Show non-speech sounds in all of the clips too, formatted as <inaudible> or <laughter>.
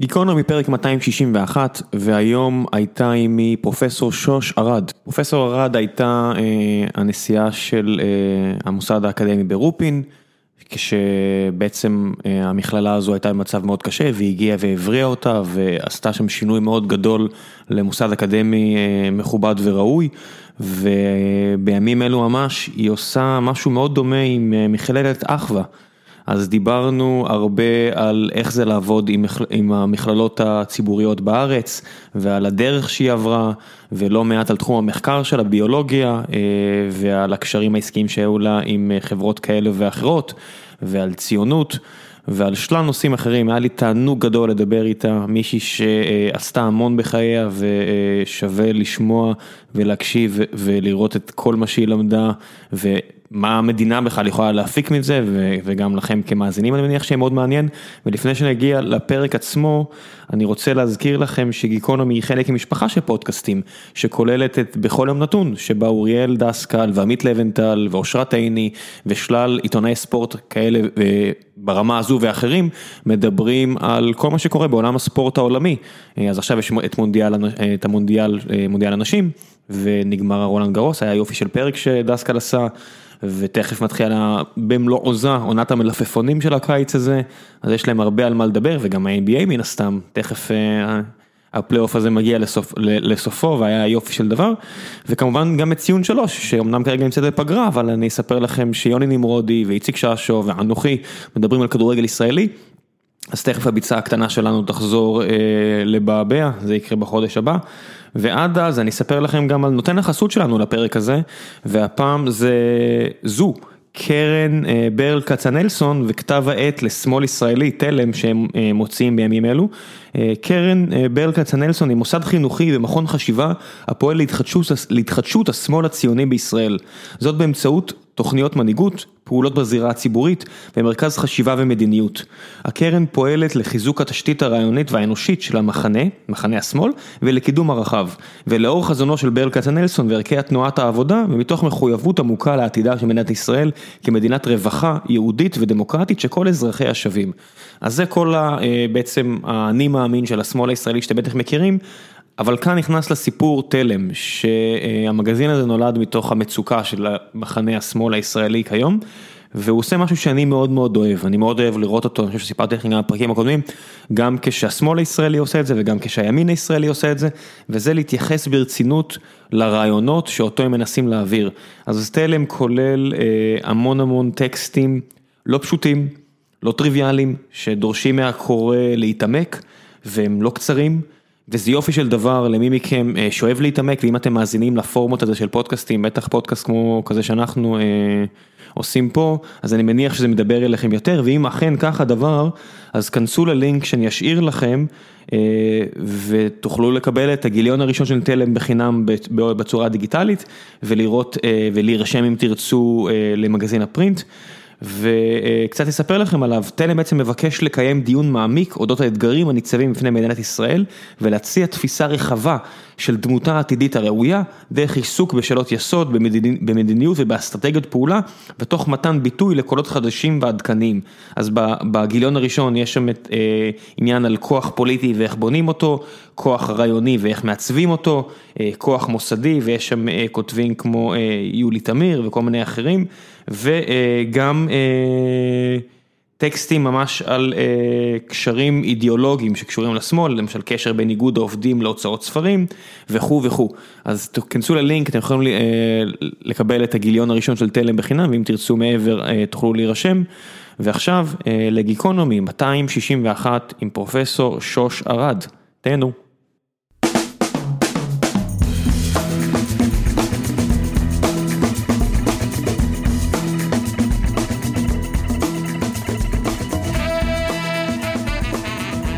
גיקונומי פרק 261 והיום הייתה עימי פרופסור שוש ארד. פרופסור ארד הייתה אה, הנשיאה של אה, המוסד האקדמי ברופין, כשבעצם אה, המכללה הזו הייתה במצב מאוד קשה והיא הגיעה והבריאה אותה ועשתה שם שינוי מאוד גדול למוסד אקדמי אה, מכובד וראוי. ובימים אלו ממש היא עושה משהו מאוד דומה עם אה, מכללת אחווה. אז דיברנו הרבה על איך זה לעבוד עם עם המכללות הציבוריות בארץ ועל הדרך שהיא עברה ולא מעט על תחום המחקר של הביולוגיה אה, ועל הקשרים העסקיים שהיו לה עם חברות כאלה ואחרות ועל ציונות. ועל שלל נושאים אחרים, היה לי תענוג גדול לדבר איתה, מישהי שעשתה המון בחייה ושווה לשמוע ולהקשיב ולראות את כל מה שהיא למדה ומה המדינה בכלל יכולה להפיק מזה וגם לכם כמאזינים אני מניח שיהיה מאוד מעניין ולפני שנגיע לפרק עצמו אני רוצה להזכיר לכם שגיקונומי היא חלק ממשפחה של פודקאסטים שכוללת את בכל יום נתון שבה אוריאל דסקל ועמית לבנטל ואושרת עיני ושלל עיתונאי ספורט כאלה ברמה הזו ואחרים מדברים על כל מה שקורה בעולם הספורט העולמי אז עכשיו יש את מונדיאל, את המונדיאל, מונדיאל הנשים. ונגמר הרולאן גארוס, היה יופי של פרק שדסקל עשה, ותכף מתחילה במלוא עוזה עונת המלפפונים של הקיץ הזה, אז יש להם הרבה על מה לדבר, וגם ה-NBA מן הסתם, תכף אה, הפלייאוף הזה מגיע לסופ, לסופו והיה יופי של דבר, וכמובן גם את ציון שלוש, שאומנם כרגע נמצאת בפגרה, אבל אני אספר לכם שיוני נמרודי ואיציק ששו ואנוכי מדברים על כדורגל ישראלי. אז תכף הביצה הקטנה שלנו תחזור אה, לבעבע, זה יקרה בחודש הבא. ועד אז אני אספר לכם גם על נותן החסות שלנו לפרק הזה, והפעם זה זו. קרן אה, ברל כצנלסון וכתב העת לשמאל ישראלי, תלם, שהם אה, מוציאים בימים אלו. אה, קרן ברל כצנלסון היא מוסד חינוכי ומכון חשיבה הפועל להתחדשות, להתחדשות השמאל הציוני בישראל. זאת באמצעות תוכניות מנהיגות, פעולות בזירה הציבורית ומרכז חשיבה ומדיניות. הקרן פועלת לחיזוק התשתית הרעיונית והאנושית של המחנה, מחנה השמאל, ולקידום הרחב. ולאור חזונו של ברל כצנלסון וערכי התנועת העבודה, ומתוך מחויבות עמוקה לעתידה של מדינת ישראל כמדינת רווחה יהודית ודמוקרטית שכל אזרחיה שווים. אז זה כל ה, אה, בעצם האני מאמין של השמאל הישראלי שאתם בטח מכירים. אבל כאן נכנס לסיפור תלם, שהמגזין הזה נולד מתוך המצוקה של מחנה השמאל הישראלי כיום, והוא עושה משהו שאני מאוד מאוד אוהב, אני מאוד אוהב לראות אותו, אני חושב שסיפרתי לכם גם בפרקים הקודמים, גם כשהשמאל הישראלי עושה את זה וגם כשהימין הישראלי עושה את זה, וזה להתייחס ברצינות לרעיונות שאותו הם מנסים להעביר. אז תלם כולל אה, המון המון טקסטים לא פשוטים, לא טריוויאליים, שדורשים מהקורא להתעמק, והם לא קצרים. וזה יופי של דבר למי מכם אה, שאוהב להתעמק ואם אתם מאזינים לפורמות הזה של פודקאסטים בטח פודקאסט כמו כזה שאנחנו אה, עושים פה אז אני מניח שזה מדבר אליכם יותר ואם אכן כך הדבר אז כנסו ללינק שאני אשאיר לכם אה, ותוכלו לקבל את הגיליון הראשון של תלם בחינם בצורה דיגיטלית ולראות אה, ולהירשם אם תרצו אה, למגזין הפרינט. וקצת אספר לכם עליו, תלם בעצם מבקש לקיים דיון מעמיק אודות האתגרים הניצבים בפני מדינת ישראל ולהציע תפיסה רחבה של דמותה העתידית הראויה דרך עיסוק בשאלות יסוד במדיניות ובאסטרטגיות פעולה ותוך מתן ביטוי לקולות חדשים ועדכניים. אז בגיליון הראשון יש שם את אה, עניין על כוח פוליטי ואיך בונים אותו, כוח רעיוני ואיך מעצבים אותו, אה, כוח מוסדי ויש שם אה, כותבים כמו אה, יולי תמיר וכל מיני אחרים. וגם אה, טקסטים ממש על אה, קשרים אידיאולוגיים שקשורים לשמאל, למשל קשר בין איגוד העובדים להוצאות ספרים וכו' וכו'. אז תכנסו ללינק, אתם יכולים אה, לקבל את הגיליון הראשון של תלם בחינם, ואם תרצו מעבר תוכלו להירשם. ועכשיו לגיקונומי 261 עם פרופסור שוש ארד, תהנו.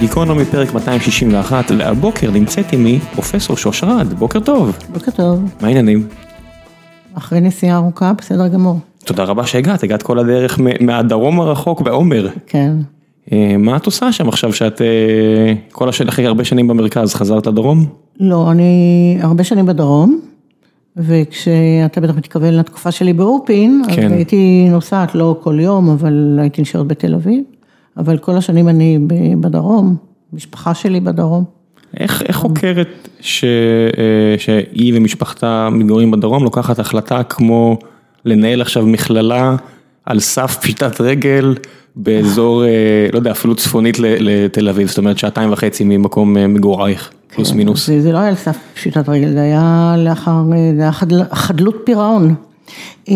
גיקונומי פרק 261, והבוקר נמצאת עימי פרופסור שוש ארד, בוקר טוב. בוקר טוב. מה העניינים? אחרי נסיעה ארוכה, בסדר גמור. תודה רבה שהגעת, הגעת כל הדרך מהדרום הרחוק בעומר. כן. אה, מה את עושה שם עכשיו שאת אה, כל השנים, אחרי הרבה שנים במרכז, חזרת לדרום? לא, אני הרבה שנים בדרום, וכשאתה בטח מתכוון לתקופה שלי באופין, כן. אז הייתי נוסעת לא כל יום, אבל הייתי נשארת בתל אביב. אבל כל השנים אני בדרום, המשפחה שלי בדרום. איך, איך חוקרת ש, שהיא ומשפחתה מתגוררים בדרום לוקחת החלטה כמו לנהל עכשיו מכללה על סף פשיטת רגל באזור, לא יודע, אפילו צפונית לתל אביב, זאת אומרת שעתיים וחצי ממקום מגורייך, פלוס כן, מינוס. זה, זה לא היה על סף פשיטת רגל, זה היה לאחר, זה היה חדל, חדלות פירעון. אה,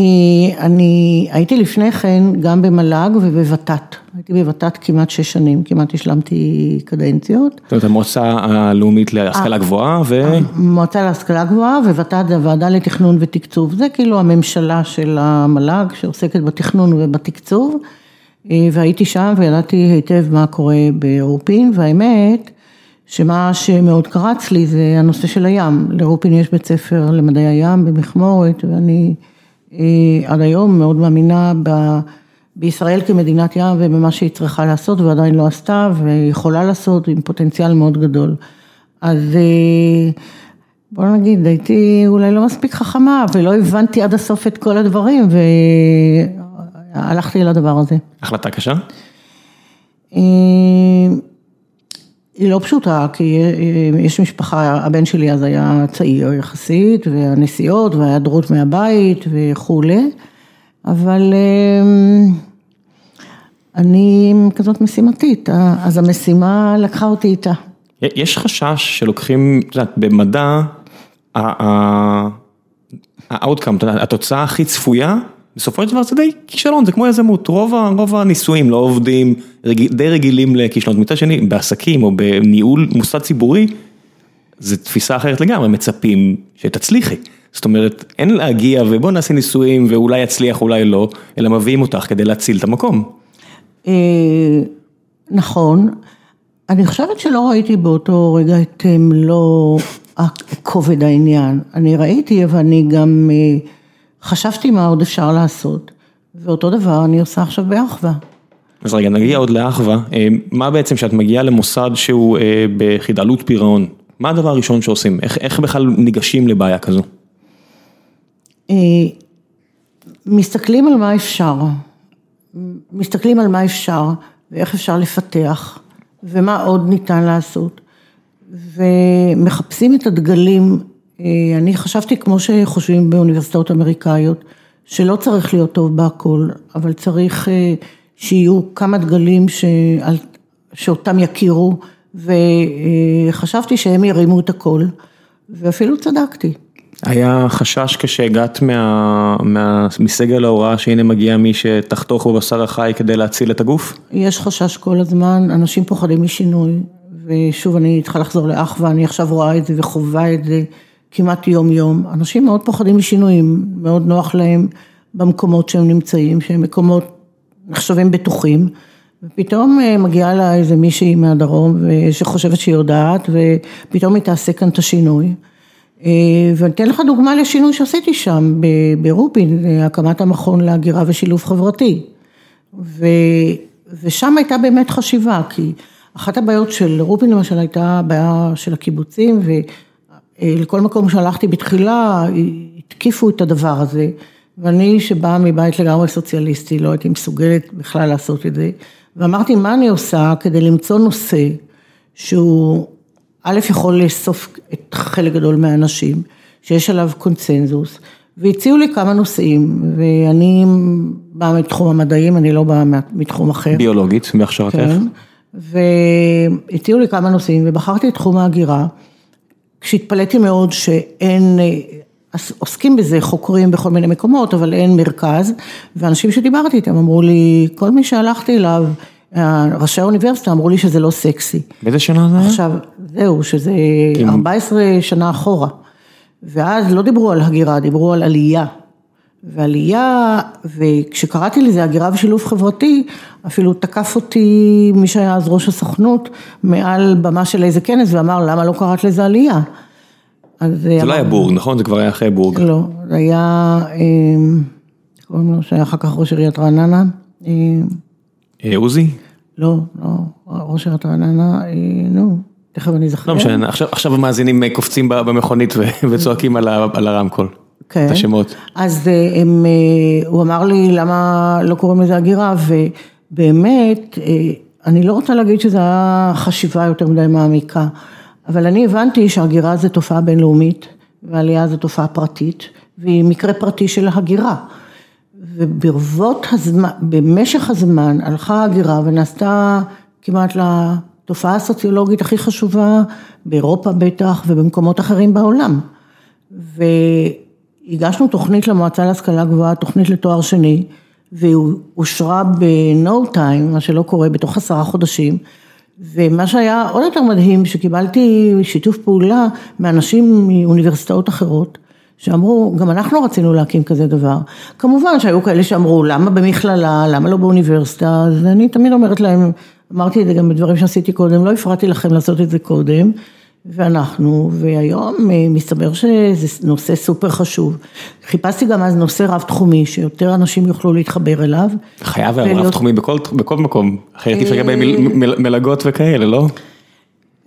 אני הייתי לפני כן גם במל"ג ובוות"ת, הייתי בוות"ת כמעט שש שנים, כמעט השלמתי קדנציות. זאת אומרת המועצה הלאומית להשכלה גבוהה ו... המועצה להשכלה גבוהה וות"ת זה הוועדה לתכנון ותקצוב, זה כאילו הממשלה של המל"ג שעוסקת בתכנון ובתקצוב, אה, והייתי שם וידעתי היטב מה קורה ברופין, והאמת שמה שמאוד קרץ לי זה הנושא של הים, לרופין יש בית ספר למדעי הים במכמורת ואני עד היום מאוד מאמינה ב, בישראל כמדינת ים ובמה שהיא צריכה לעשות ועדיין לא עשתה ויכולה לעשות עם פוטנציאל מאוד גדול. אז אה, בוא נגיד, הייתי אולי לא מספיק חכמה ולא הבנתי עד הסוף את כל הדברים והלכתי לדבר הזה. החלטה קשה? אה, היא לא פשוטה, כי יש משפחה, הבן שלי אז היה צעיר יחסית, והנסיעות וההיעדרות מהבית וכולי, אבל אמ, אני כזאת משימתית, אז המשימה לקחה אותי איתה. יש חשש שלוקחים, את יודעת, במדע, ה-outcome, התוצאה הכי צפויה, בסופו של דבר זה די כישלון, זה כמו יזמות, רוב הניסויים לא עובדים, די רגילים לכישלונות, מצד שני בעסקים או בניהול מוסד ציבורי, זה תפיסה אחרת לגמרי, מצפים שתצליחי, זאת אומרת אין להגיע ובוא נעשה ניסויים ואולי יצליח אולי לא, אלא מביאים אותך כדי להציל את המקום. אה, נכון, אני חושבת שלא ראיתי באותו רגע את מלוא כובד העניין, אני ראיתי ואני גם אה, חשבתי מה עוד אפשר לעשות, ואותו דבר אני עושה עכשיו באחווה. אז רגע, נגיע עוד לאחווה, אה, מה בעצם כשאת מגיעה למוסד שהוא אה, בחידלות פירעון, מה הדבר הראשון שעושים? איך, איך בכלל ניגשים לבעיה כזו? אה, מסתכלים על מה אפשר, מסתכלים על מה אפשר ואיך אפשר לפתח ומה עוד ניתן לעשות ומחפשים את הדגלים אני חשבתי כמו שחושבים באוניברסיטאות אמריקאיות, שלא צריך להיות טוב בהכל, אבל צריך שיהיו כמה דגלים ש... שאותם יכירו, וחשבתי שהם ירימו את הכל, ואפילו צדקתי. היה חשש כשהגעת מה, מה, מסגל ההוראה שהנה מגיע מי שתחתוך בבשר החי כדי להציל את הגוף? יש חשש כל הזמן, אנשים פוחדים משינוי, ושוב אני צריכה לחזור לאחווה, אני עכשיו רואה את זה וחווה את זה. כמעט יום יום, אנשים מאוד פוחדים משינויים, מאוד נוח להם במקומות שהם נמצאים, שהם מקומות נחשבים בטוחים, ופתאום אה, מגיעה לה איזה מישהי מהדרום שחושבת שהיא יודעת, ופתאום היא תעשה כאן את השינוי. אה, ואני אתן לך דוגמה לשינוי שעשיתי שם ברופין, הקמת המכון להגירה ושילוב חברתי. ו, ושם הייתה באמת חשיבה, כי אחת הבעיות של רופין למשל הייתה בעיה של הקיבוצים, אה, לכל מקום שהלכתי בתחילה, התקיפו את הדבר הזה, ואני שבאה מבית לגמרי סוציאליסטי, לא הייתי מסוגלת בכלל לעשות את זה, ואמרתי מה אני עושה כדי למצוא נושא שהוא א' יכול לאסוף את חלק גדול מהאנשים, שיש עליו קונצנזוס, והציעו לי כמה נושאים, ואני באה מתחום המדעים, אני לא באה מתחום אחר. ביולוגית, בהכשרתך. כן, והציעו לי כמה נושאים, ובחרתי את תחום ההגירה. כשהתפלאתי מאוד שאין, עוסקים בזה חוקרים בכל מיני מקומות, אבל אין מרכז, ואנשים שדיברתי איתם אמרו לי, כל מי שהלכתי אליו, ראשי האוניברסיטה אמרו לי שזה לא סקסי. באיזה שנה זה היה? עכשיו, זהו, שזה 14 שנה אחורה. ואז לא דיברו על הגירה, דיברו על עלייה. ועלייה, וכשקראתי לזה הגירה ושילוב חברתי, אפילו תקף אותי מי שהיה אז ראש הסוכנות, מעל במה של איזה כנס ואמר למה לא קראת לזה עלייה. זה לא היה בורג, נכון? זה כבר היה אחרי בורג. לא, זה היה, אמ, קוראים לו, שהיה אחר כך ראש עיריית רעננה. אה, עוזי? לא, לא, ראש עיריית רעננה, אה, נו, תכף אני זוכר. לא משנה, עכשיו המאזינים קופצים במכונית <laughs> וצועקים על הרמקול. כן. את השמות. אז אה, הם, אה, הוא אמר לי למה לא קוראים לזה הגירה ובאמת אה, אני לא רוצה להגיד שזו הייתה חשיבה יותר מדי מעמיקה, אבל אני הבנתי שהגירה זה תופעה בינלאומית, ועלייה זה תופעה פרטית, והיא מקרה פרטי של הגירה. וברבות הזמן, במשך הזמן הלכה הגירה ונעשתה כמעט לתופעה הסוציולוגית הכי חשובה באירופה בטח ובמקומות אחרים בעולם. והגשנו תוכנית למועצה להשכלה גבוהה, תוכנית לתואר שני, והיא אושרה ב-no time, מה שלא קורה בתוך עשרה חודשים. ומה שהיה עוד יותר מדהים, שקיבלתי שיתוף פעולה מאנשים מאוניברסיטאות אחרות, שאמרו, גם אנחנו רצינו להקים כזה דבר. כמובן שהיו כאלה שאמרו, למה במכללה, למה לא באוניברסיטה, אז אני תמיד אומרת להם, אמרתי את זה גם בדברים שעשיתי קודם, לא הפרעתי לכם לעשות את זה קודם, ואנחנו, והיום אה, מסתבר שזה נושא סופר חשוב. חיפשתי גם אז נושא רב תחומי, שיותר אנשים יוכלו להתחבר אליו. חייב היה רב תחומי בכל, בכל מקום, אחרת אי אפשר לקבל מלגות וכאלה, לא?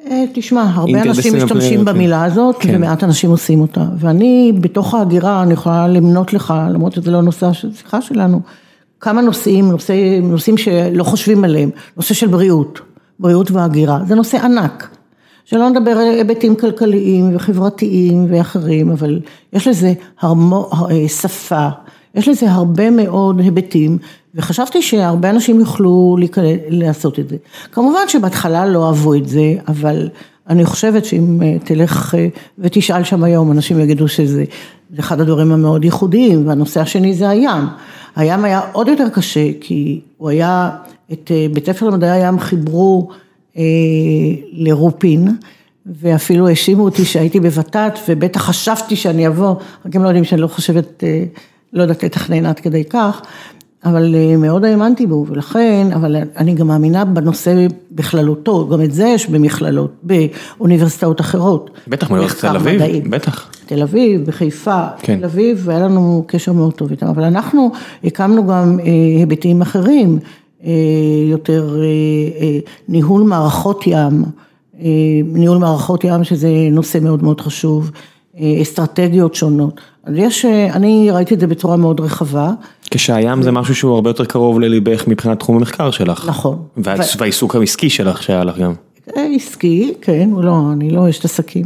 אה, תשמע, הרבה אנשים משתמשים במילה הזאת, כן. ומעט אנשים עושים אותה. ואני, בתוך ההגירה, אני יכולה למנות לך, למרות שזה לא נושא השיחה שלנו, כמה נושאים, נושא, נושאים שלא חושבים עליהם, נושא של בריאות, בריאות והגירה, זה נושא ענק. שלא נדבר על היבטים כלכליים וחברתיים ואחרים, אבל יש לזה הרמו, אה, שפה, יש לזה הרבה מאוד היבטים, וחשבתי שהרבה אנשים יוכלו לעשות את זה. כמובן שבהתחלה לא אהבו את זה, אבל אני חושבת שאם אה, תלך אה, ותשאל שם היום, אנשים יגידו שזה אחד הדברים המאוד ייחודיים, והנושא השני זה הים. הים היה עוד יותר קשה, כי הוא היה, את בית ספר למדעי הים חיברו לרופין, ואפילו האשימו אותי שהייתי בות"ת, ובטח חשבתי שאני אבוא, רק הם לא יודעים שאני לא חושבת, אה, לא יודעת לתכנן עד כדי כך, אבל אה, מאוד האמנתי בו, ולכן, אבל אני גם מאמינה בנושא בכללותו, גם את זה יש במכללות, באוניברסיטאות אחרות. בטח, מאוניברסיטת תל אביב, מדעים. בטח. תל אביב, בחיפה, כן. תל אביב, והיה לנו קשר מאוד טוב איתם, אבל אנחנו הקמנו גם היבטים אחרים. אה, יותר אה, אה, ניהול מערכות ים, ניהול מערכות ים שזה נושא מאוד מאוד חשוב, אסטרטגיות שונות. אז יש, אני ראיתי את זה בצורה מאוד רחבה. כשהים זה משהו שהוא הרבה יותר קרוב לליבך מבחינת תחום המחקר שלך. נכון. והעיסוק העסקי שלך שהיה לך גם. עסקי, כן, לא, אני לא אשת עסקים.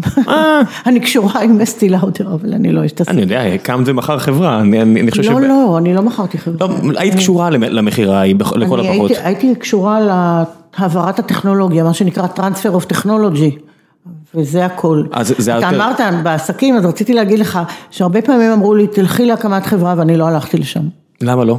אני קשורה עם אסטי לאודר, אבל אני לא אשת עסקים. אני יודע, הקמת ומכר חברה, אני חושב ש... לא, לא, אני לא מכרתי חברה. היית קשורה למכירה לכל הפחות. הייתי קשורה להעברת הטכנולוגיה, מה שנקרא Transfer of Technology. וזה הכל. אז זה יותר... אתה אמרת בעסקים, אז רציתי להגיד לך, שהרבה פעמים אמרו לי, תלכי להקמת חברה, ואני לא הלכתי לשם. למה לא?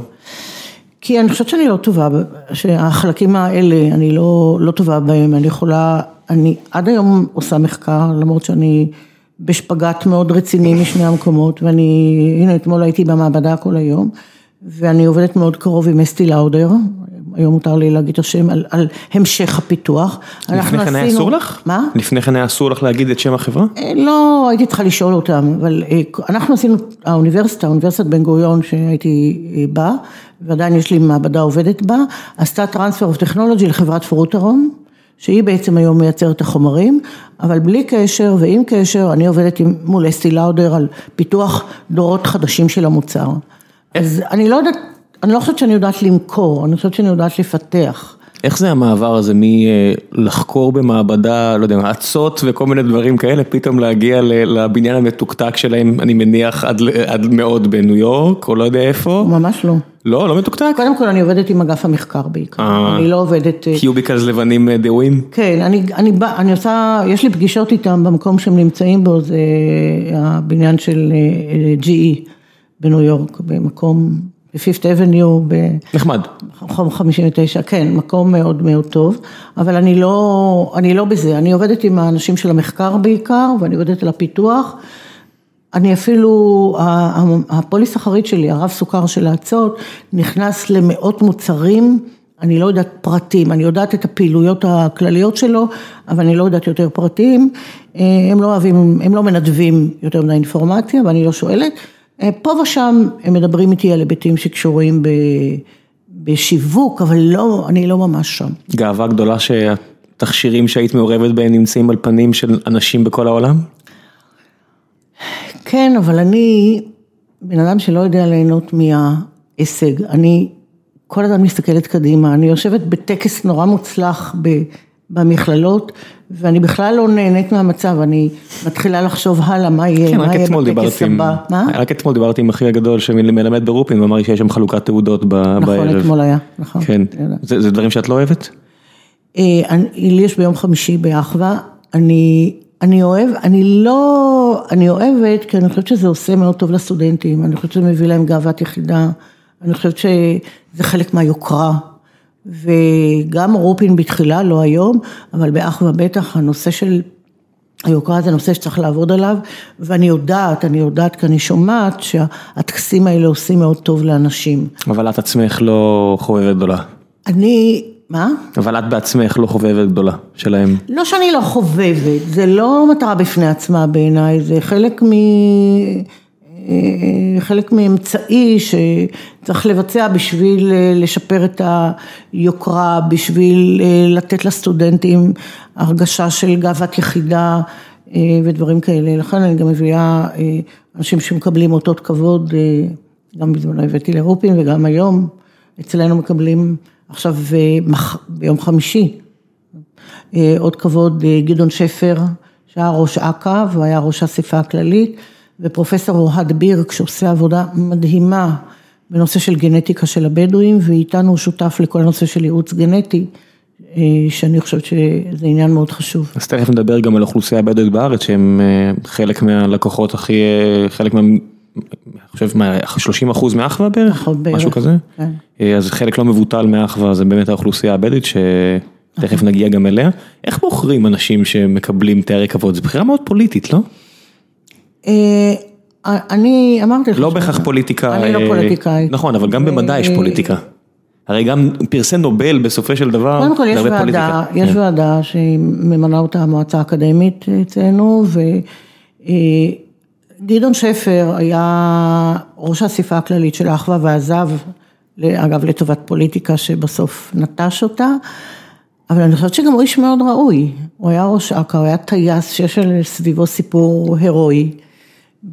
כי אני חושבת שאני לא טובה, שהחלקים האלה, אני לא, לא טובה בהם, אני יכולה, אני עד היום עושה מחקר, למרות שאני בשפגאט מאוד רציני משני המקומות, ואני, הנה אתמול הייתי במעבדה כל היום, ואני עובדת מאוד קרוב עם אסטי לאודר, היום מותר לי להגיד את השם, על, על המשך הפיתוח. לפני כן היה אסור לך? מה? לפני כן היה אסור לך להגיד את שם החברה? אה, לא, הייתי צריכה לשאול אותם, אבל אה, אנחנו עשינו, האוניברסיטה, אוניברסיטת בן גוריון שהייתי אה, בה, ועדיין יש לי מעבדה עובדת בה, עשתה טרנספר אוף טכנולוגי לחברת פרוטרום. שהיא בעצם היום מייצרת את החומרים, אבל בלי קשר ועם קשר, אני עובדת עם, מול אסטי לאודר על פיתוח דורות חדשים של המוצר. אז אני לא יודעת אני לא חושבת שאני יודעת למכור, אני חושבת שאני יודעת לפתח. איך זה המעבר הזה מלחקור במעבדה, לא יודע, אצות וכל מיני דברים כאלה, פתאום להגיע לבניין המתוקתק שלהם, אני מניח עד, עד מאוד בניו יורק, או לא יודע איפה? ממש לא. לא, לא מתוקתק? קודם כל אני עובדת עם אגף המחקר בעיקר, אה. אני לא עובדת... קיוביקלס לבנים אה, דהויים? כן, אני, אני, בא, אני עושה, יש לי פגישות איתם במקום שהם נמצאים בו, זה הבניין של אה, GE בניו יורק, במקום... בפיפט אבניו, נחמד, בחום 59, כן, מקום מאוד מאוד טוב, אבל אני לא, אני לא בזה, אני עובדת עם האנשים של המחקר בעיקר, ואני עובדת על הפיתוח, אני אפילו, הפוליס אחרית שלי, הרב סוכר של האצות, נכנס למאות מוצרים, אני לא יודעת פרטים, אני יודעת את הפעילויות הכלליות שלו, אבל אני לא יודעת יותר פרטים, הם לא אוהבים, הם לא מנדבים יותר מדי אינפורמציה, ואני לא שואלת. אה, פה ושם הם מדברים איתי על היבטים שקשורים ב, בשיווק, אבל לא, אני לא ממש שם. גאווה גדולה שהתכשירים שהיית מעורבת בהם נמצאים על פנים של אנשים בכל העולם? כן, אבל אני בן אדם שלא יודע ליהנות מההישג. אני כל הזמן מסתכלת קדימה, אני יושבת בטקס נורא מוצלח במכללות, ואני בכלל לא נהנית מהמצב, אני מתחילה לחשוב הלאה, מה יהיה, כן, מה יהיה בטקס הבא. רק אתמול דיברתי עם אחי הגדול שמלמד ברופין, ואמר לי שיש שם חלוקת תעודות בערב. נכון, אתמול היה, נכון. כן, זה דברים שאת לא אוהבת? אה, לי יש ביום חמישי באחווה, אני... אני אוהב, אני לא, אני אוהבת כי אני חושבת שזה עושה מאוד טוב לסטודנטים, אני חושבת שזה מביא להם גאוות יחידה, אני חושבת שזה חלק מהיוקרה, וגם רופין בתחילה, לא היום, אבל באחווה בטח הנושא של היוקרה זה נושא שצריך לעבוד עליו, ואני יודעת, אני יודעת כי אני שומעת שהטקסים האלה עושים מאוד טוב לאנשים. אבל את עצמך לא חובבת גדולה. אני... מה? אבל את בעצמך לא חובבת גדולה שלהם. לא שאני לא חובבת, זה לא מטרה בפני עצמה בעיניי, זה חלק מ... חלק מאמצעי שצריך לבצע בשביל לשפר את היוקרה, בשביל לתת לסטודנטים הרגשה של גאוות יחידה ודברים כאלה. לכן אני גם מביאה אנשים שמקבלים אותות כבוד, גם בזמנו הבאתי לאירופים וגם היום אצלנו מקבלים עכשיו ביום חמישי עוד כבוד גדעון שפר שהיה ראש אכ"א והוא היה ראש האספה הכללית ופרופסור אוהד בירק שעושה עבודה מדהימה בנושא של גנטיקה של הבדואים ואיתנו הוא שותף לכל הנושא של ייעוץ גנטי שאני חושבת שזה עניין מאוד חשוב. אז תכף נדבר גם על אוכלוסייה הבדואית בארץ שהם חלק מהלקוחות הכי, חלק מה... אני חושב מה, 30 אחוז מאחווה? נכון, בערך. משהו כזה? כן. אז חלק לא מבוטל מאחווה זה באמת האוכלוסייה הבדואית שתכף נגיע גם אליה. איך בוחרים אנשים שמקבלים תארי כבוד? זו בחירה מאוד פוליטית, לא? אני אמרתי לך. לא בהכרח פוליטיקה. אני לא פוליטיקאית. נכון, אבל גם במדע יש פוליטיקה. הרי גם פרסי נובל בסופו של דבר, קודם כל יש ועדה, יש ועדה שממנה אותה המועצה האקדמית אצלנו, וגדעון שפר היה ראש האספה הכללית של אחווה ועזב, אגב לטובת פוליטיקה שבסוף נטש אותה, אבל אני חושבת שגם הוא איש מאוד ראוי, הוא היה ראש אכ"א, הוא היה טייס שיש סביבו סיפור הירואי,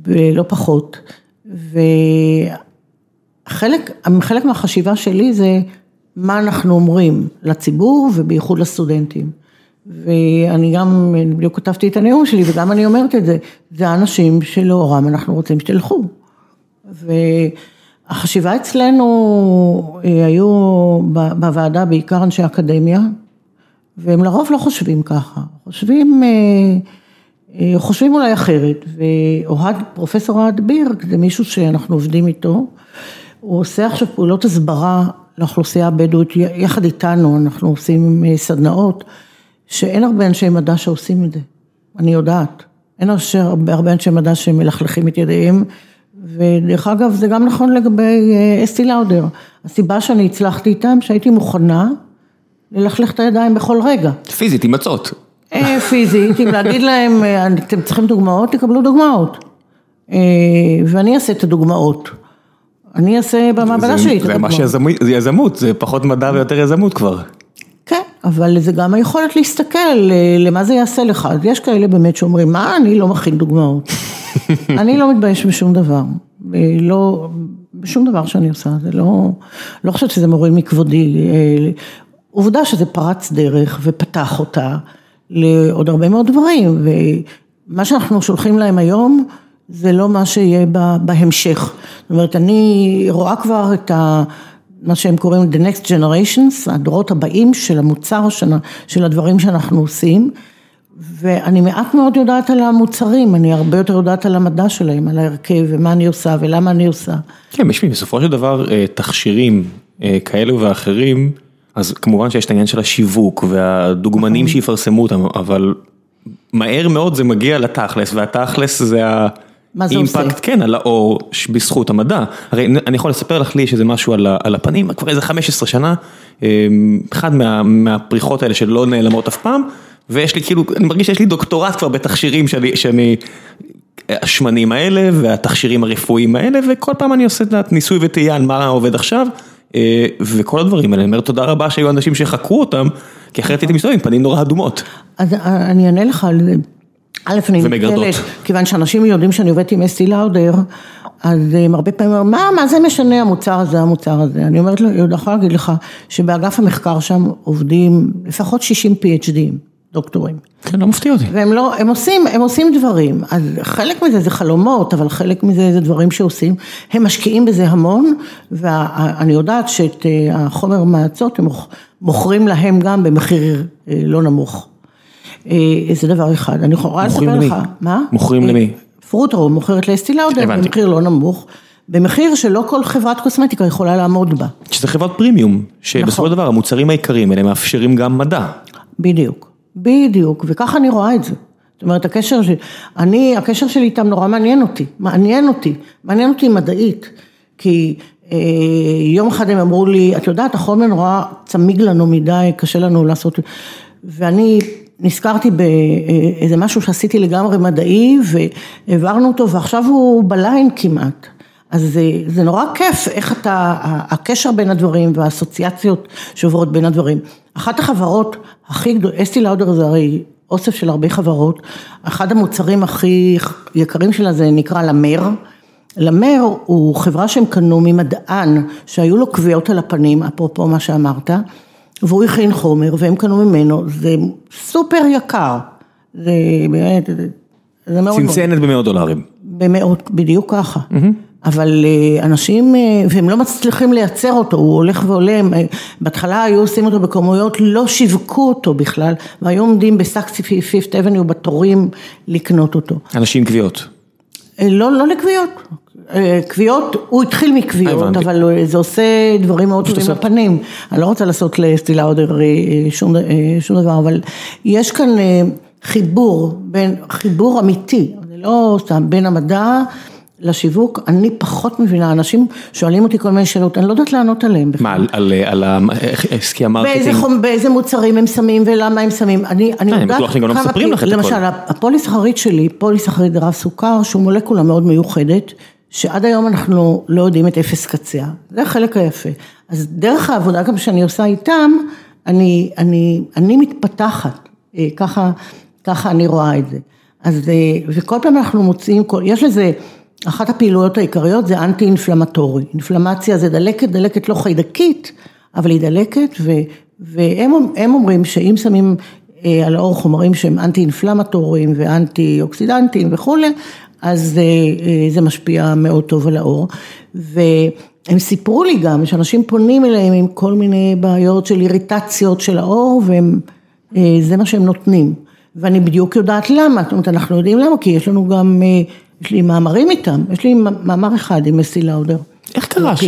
ולא פחות, וחלק, חלק מהחשיבה שלי זה מה אנחנו אומרים לציבור ובייחוד לסטודנטים. ואני גם, בדיוק כתבתי את הנאום שלי וגם אני אומרת את זה, זה האנשים שלאורם אנחנו רוצים שתלכו. והחשיבה אצלנו היו בוועדה בעיקר אנשי אקדמיה, והם לרוב לא חושבים ככה, חושבים, חושבים אולי אחרת, ואוהד, פרופסור אוהד בירק זה מישהו שאנחנו עובדים איתו, הוא עושה עכשיו פעולות הסברה לאוכלוסייה הבדואית, יחד איתנו אנחנו עושים סדנאות, שאין הרבה אנשי מדע שעושים את זה, אני יודעת, אין הרבה, אנשי מדע שמלכלכים את ידיהם, ודרך אגב זה גם נכון לגבי אסתי לאודר, הסיבה שאני הצלחתי איתם שהייתי מוכנה ללכלך את הידיים בכל רגע. פיזית, עם מצות. פיזית, אם להגיד להם, אתם צריכים דוגמאות, תקבלו דוגמאות. ואני אעשה את הדוגמאות. אני אעשה במעבדה שלי את הדוגמאות. זה יזמות, זה פחות מדע ויותר יזמות כבר. כן, אבל זה גם היכולת להסתכל למה זה יעשה לך. אז יש כאלה באמת שאומרים, מה, אני לא מכין דוגמאות. <laughs> אני לא מתבייש בשום דבר. לא, בשום דבר שאני עושה, זה לא, לא חושבת שזה מוריד מכבודי. עובדה שזה פרץ דרך ופתח אותה לעוד הרבה מאוד דברים, ומה שאנחנו שולחים להם היום, זה לא מה שיהיה בהמשך. זאת אומרת, אני רואה כבר את ה... מה שהם קוראים The Next Generations, הדורות הבאים של המוצר, של הדברים שאנחנו עושים, ואני מעט מאוד יודעת על המוצרים, אני הרבה יותר יודעת על המדע שלהם, על ההרכב ומה אני עושה ולמה אני עושה. כן, בשביל בסופו של דבר תכשירים כאלו ואחרים, אז כמובן שיש את העניין של השיווק והדוגמנים שיפרסמו אותם, אבל מהר מאוד זה מגיע לתכלס, והתכלס זה האימפקט, כן, על האור בזכות המדע. הרי אני יכול לספר לך לי שזה משהו על הפנים, כבר איזה 15 שנה, אחד מהפריחות האלה שלא נעלמות אף פעם, ויש לי כאילו, אני מרגיש שיש לי דוקטורט כבר בתכשירים שאני, השמנים האלה והתכשירים הרפואיים האלה, וכל פעם אני עושה את ניסוי וטעייה על מה עובד עכשיו. וכל הדברים האלה, אני אומר תודה רבה שהיו אנשים שחקרו אותם, כי אחרת הייתי מסתובב עם פנים נורא אדומות. אז אני אענה לך על זה, א' אני מתנצלת, כיוון שאנשים יודעים שאני עובדת עם אסתי לאודר, אז הם הרבה פעמים אומרים, מה, מה זה משנה המוצר הזה, המוצר הזה? אני אומרת לו, אני יכולה להגיד לך, שבאגף המחקר שם עובדים לפחות 60 PhDים, דוקטורים. כן, לא מפתיע אותי. והם לא, הם עושים, הם עושים דברים, אז חלק מזה זה חלומות, אבל חלק מזה זה דברים שעושים, הם משקיעים בזה המון, ואני יודעת שאת אה, החומר מעצות הם מוכרים להם גם במחיר אה, לא נמוך. אה, זה דבר אחד, אני יכולה לספר לך, מה? מוכרים למי? פרוטרו מוכרת לאסטי לאודר במחיר לא נמוך. במחיר שלא כל חברת קוסמטיקה יכולה לעמוד בה. שזה חברת פרימיום, שבסופו של נכון. דבר המוצרים העיקריים האלה מאפשרים גם מדע. בדיוק. בדיוק, וככה אני רואה את זה. זאת אומרת, הקשר שלי, אני, הקשר שלי איתם נורא מעניין אותי, מעניין אותי, מעניין אותי מדעית, כי אה, יום אחד הם אמרו לי, את יודעת, החומר נורא צמיג לנו מדי, קשה לנו לעשות, ואני נזכרתי באיזה משהו שעשיתי לגמרי מדעי, והעברנו אותו, ועכשיו הוא בליין כמעט. אז זה, זה נורא כיף איך אתה, הקשר בין הדברים והאסוציאציות שעוברות בין הדברים. אחת החברות הכי גדולות, אסטי לאודר זה הרי אוסף של הרבה חברות, אחד המוצרים הכי יקרים שלה זה נקרא למר. למר הוא חברה שהם קנו ממדען שהיו לו קביעות על הפנים, אפרופו מה שאמרת, והוא הכין חומר והם קנו ממנו, זה סופר יקר, זה באמת, זה מאוד... צנצנת במאות דולרים. במאות, בדיוק ככה. Mm-hmm. אבל אה, אנשים, אה, והם לא מצליחים לייצר אותו, הוא הולך ועולה, אה, בהתחלה היו עושים אותו בכמויות, לא שיווקו אותו בכלל, והיו עומדים בסאקסי פיפט אבניו בתורים לקנות אותו. אנשים קביעות. לא, לא לקביעות. קביעות, הוא התחיל מקביעות, אבל זה עושה דברים מאוד טובים בפנים. אני לא רוצה לעשות לסטילה עוד שום, שום דבר, אבל יש כאן חיבור, בין, חיבור אמיתי, זה לא סתם, בין המדע לשיווק, אני פחות מבינה, אנשים שואלים אותי כל מיני שאלות, אני לא יודעת לענות עליהן בכלל. מה, על על, עסקי ה marketing? באיזה מוצרים הם שמים ולמה הם שמים, אני אני יודעת כמה... אני בטוח שגם לא מספרים לך את הכל. למשל, הפוליסכריד שלי, פוליסכריד רב סוכר, שהוא מולקולה מאוד מיוחדת, שעד היום אנחנו לא יודעים את אפס קצה, זה החלק היפה. אז דרך העבודה גם שאני עושה איתם, אני אני, אני מתפתחת, אה, ככה ככה אני רואה את זה. אז, אה, וכל פעם אנחנו מוצאים, יש לזה... אחת הפעילויות העיקריות זה אנטי אינפלמטורי, אינפלמציה זה דלקת, דלקת לא חיידקית, אבל היא דלקת ו, והם אומרים שאם שמים אה, על האור חומרים שהם אנטי אינפלמטוריים ואנטי אוקסידנטיים וכולי, אז אה, אה, זה משפיע מאוד טוב על האור. והם סיפרו לי גם שאנשים פונים אליהם עם כל מיני בעיות של איריטציות של האור וזה מה שהם נותנים. ואני בדיוק יודעת למה, זאת אומרת אנחנו יודעים למה, כי יש לנו גם יש לי מאמרים איתם, יש לי מאמר אחד עם אסי לאודר. איך קרה ש,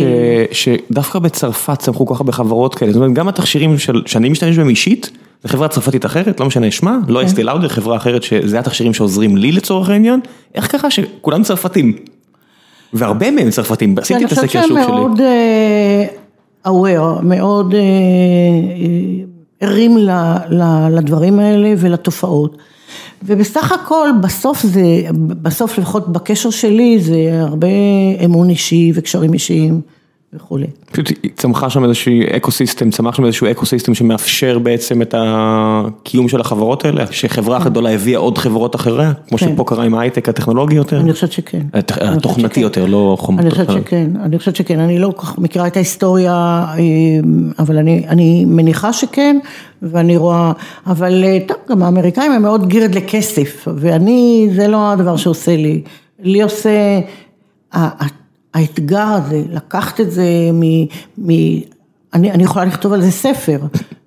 שדווקא בצרפת צמחו כל כך הרבה חברות כאלה, זאת אומרת גם התכשירים של, שאני משתמש בהם אישית, זה חברה צרפתית אחרת, לא משנה שמה, לא אסטי כן. לאודר, חברה אחרת שזה התכשירים שעוזרים לי לצורך העניין, איך קרה שכולם צרפתים? והרבה מהם צרפתים, עשיתי את הסקר שוק שלי. אני חושבת שהם מאוד uh, aware, מאוד uh, ערים לדברים האלה ולתופעות. ובסך הכל בסוף זה, בסוף לפחות בקשר שלי זה הרבה אמון אישי וקשרים אישיים וכולי. פשוט צמחה שם איזשהו ecosystem, צמח שם איזשהו ecosystem שמאפשר בעצם את הקיום של החברות האלה, שחברה כן. גדולה הביאה עוד חברות אחריה, כמו כן. שפה קרה עם ההייטק הטכנולוגי יותר? אני חושבת שכן. התוכנתי יותר, לא חומר. אני חושבת שכן, אני חושבת שכן, אני לא כל כך מכירה את ההיסטוריה, אה, אבל אני, אני מניחה שכן, ואני רואה, אבל אה, טוב, גם האמריקאים הם מאוד גירד לכסף, ואני, זה לא הדבר שעושה לי, לי עושה, האתגר הזה, לקחת את זה מ... מ אני, אני יכולה לכתוב על זה ספר,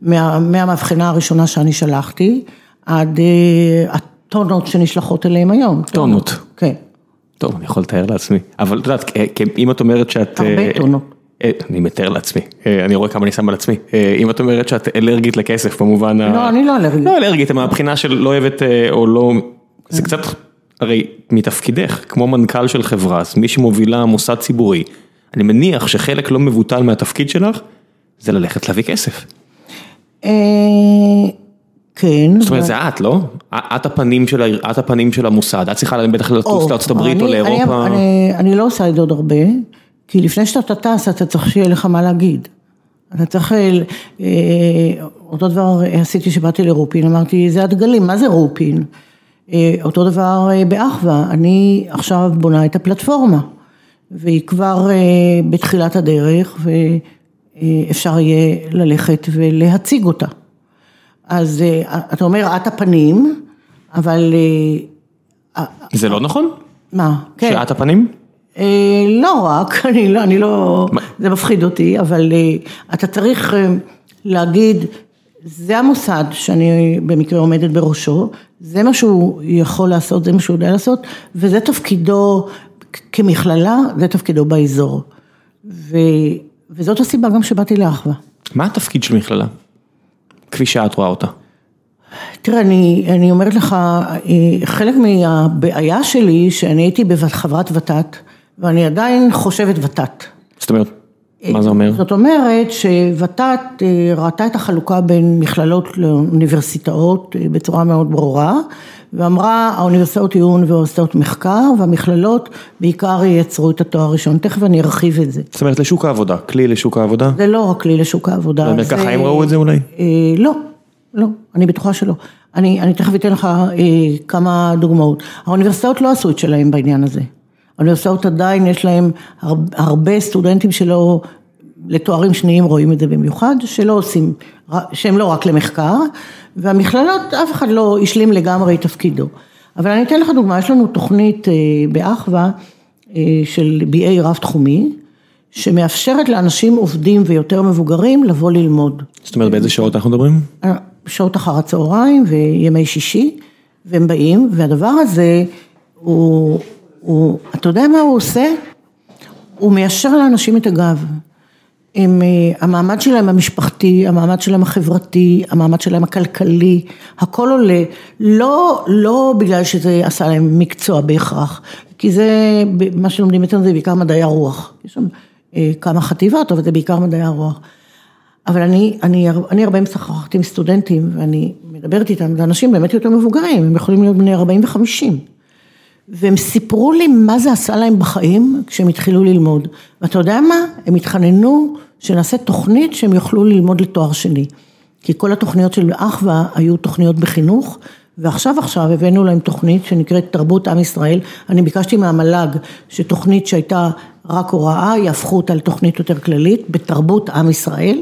מה, מהמבחנה הראשונה שאני שלחתי, עד uh, הטונות שנשלחות אליהם היום. טונות. כן. טוב, אני יכול לתאר לעצמי, אבל את יודעת, אם את אומרת שאת... הרבה uh, טונות. אני מתאר לעצמי, אני רואה כמה אני שם על עצמי, אם את אומרת שאת אלרגית לכסף במובן לא, ה... אני לא אלרגית. לא אלרגית, מהבחינה של לא אוהבת או לא, זה קצת הרי מתפקידך, כמו מנכ"ל של חברה, אז מי שמובילה מוסד ציבורי, אני מניח שחלק לא מבוטל מהתפקיד שלך, זה ללכת להביא כסף. אה, כן. זאת אומרת, זה את, לא? את הפנים של, את הפנים של המוסד, את צריכה בטח לטוס הברית או לאירופה. אני לא עושה את זה עוד הרבה, כי לפני שאתה טס, אתה צריך שיהיה לך מה להגיד. אתה צריך, אה, אותו דבר עשיתי שבאתי לרופין, אמרתי, זה הדגלים, מה זה רופין? אה, אותו דבר אה, באחווה, אני עכשיו בונה את הפלטפורמה. והיא כבר בתחילת הדרך ואפשר יהיה ללכת ולהציג אותה. אז אתה אומר את הפנים, אבל... זה לא נכון? מה? כן. שאת הפנים? לא רק, <laughs> אני לא, אני לא, זה מפחיד אותי, אבל אתה צריך להגיד, זה המוסד שאני במקרה עומדת בראשו, זה מה שהוא יכול לעשות, זה מה שהוא יודע לעשות, וזה תפקידו כמכללה, זה תפקידו באזור. ו, וזאת הסיבה גם שבאתי לאחווה. מה התפקיד של מכללה? כפי שאת רואה אותה. תראה, אני, אני אומרת לך, חלק מהבעיה שלי, שאני הייתי חברת ות"ת, ואני עדיין חושבת ות"ת. זאת אומרת, מה זה אומר? זאת אומרת שוות"ת אה, ראתה את החלוקה בין מכללות לאוניברסיטאות אה, בצורה מאוד ברורה ואמרה האוניברסיטאות יהיו אוניברסיטאות מחקר והמכללות בעיקר ייצרו את התואר הראשון, תכף אני ארחיב את זה. זאת אומרת לשוק העבודה, כלי לשוק העבודה? זה לא רק כלי לשוק העבודה. זה... ככה הם ראו את זה אולי? אה, לא, לא, אני בטוחה שלא. אני, אני תכף אתן לך אה, כמה דוגמאות. האוניברסיטאות לא עשו את שלהם בעניין הזה. האוניברסיטאות עדיין יש להם הרבה סטודנטים שלא, לתוארים שניים רואים את זה במיוחד, שלא עושים, שהם לא רק למחקר, והמכללות אף אחד לא השלים לגמרי את תפקידו. אבל אני אתן לך דוגמה, יש לנו תוכנית אה, באחווה אה, של BA רב תחומי, שמאפשרת לאנשים עובדים ויותר מבוגרים לבוא ללמוד. זאת אומרת באיזה שעות אנחנו מדברים? אה, שעות אחר הצהריים וימי שישי, והם באים, והדבר הזה הוא הוא, אתה יודע מה הוא עושה? הוא מיישר לאנשים את הגב. עם אה, המעמד שלהם המשפחתי, המעמד שלהם החברתי, המעמד שלהם הכלכלי, הכל עולה, לא, לא בגלל שזה עשה להם מקצוע בהכרח, כי זה, מה שלומדים אצלנו זה בעיקר מדעי הרוח, יש שם אה, כמה חטיבות, אבל זה בעיקר מדעי הרוח. אבל אני, אני, אני הרבה משחקתי עם סטודנטים ואני מדברת איתם, זה אנשים באמת יותר מבוגרים, הם יכולים להיות בני 40 ו-50. והם סיפרו לי מה זה עשה להם בחיים כשהם התחילו ללמוד. ואתה יודע מה? הם התחננו שנעשה תוכנית שהם יוכלו ללמוד לתואר שני. כי כל התוכניות של אחווה היו תוכניות בחינוך, ועכשיו עכשיו הבאנו להם תוכנית שנקראת תרבות עם ישראל. אני ביקשתי מהמל"ג שתוכנית שהייתה רק הוראה, יהפכו אותה לתוכנית יותר כללית בתרבות עם ישראל.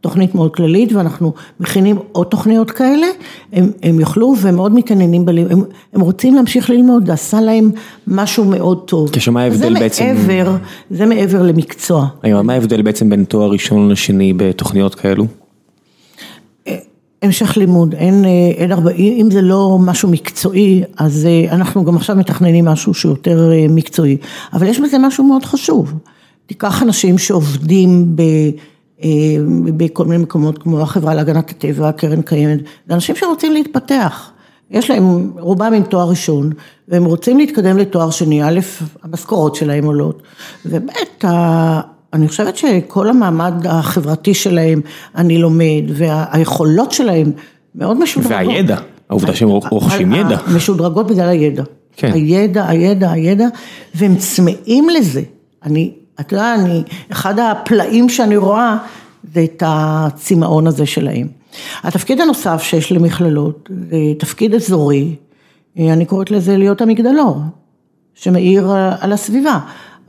תוכנית מאוד כללית ואנחנו מכינים עוד תוכניות כאלה, הם, הם יוכלו והם מאוד מתעניינים, בלימוד, הם, הם רוצים להמשיך ללמוד, עשה להם משהו מאוד טוב. כשמה ההבדל זה בעצם? מעבר, זה מעבר למקצוע. היום, מה ההבדל בעצם בין תואר ראשון לשני בתוכניות כאלו? אה, המשך לימוד, אין, אה, אין הרבה, אם זה לא משהו מקצועי, אז אה, אנחנו גם עכשיו מתכננים משהו שהוא יותר מקצועי, אבל יש בזה משהו מאוד חשוב. תיקח אנשים שעובדים ב... אה, בכל מיני מקומות כמו החברה להגנת הטבע, הקרן קיימת, זה אנשים שרוצים להתפתח. יש להם, רובם עם תואר ראשון, והם רוצים להתקדם לתואר שני, א', המשכורות שלהם עולות, וב', אני חושבת שכל המעמד החברתי שלהם, אני לומד, והיכולות שלהם מאוד משודרגות. והידע, העובדה שהם רוכשים ידע. משודרגות בגלל הידע. כן. הידע, הידע, הידע, והם צמאים לזה. אני אתה יודע, אני, אחד הפלאים שאני רואה זה את הצמאון הזה שלהם. התפקיד הנוסף שיש למכללות זה תפקיד אזורי, אני קוראת לזה להיות המגדלור, שמאיר על הסביבה.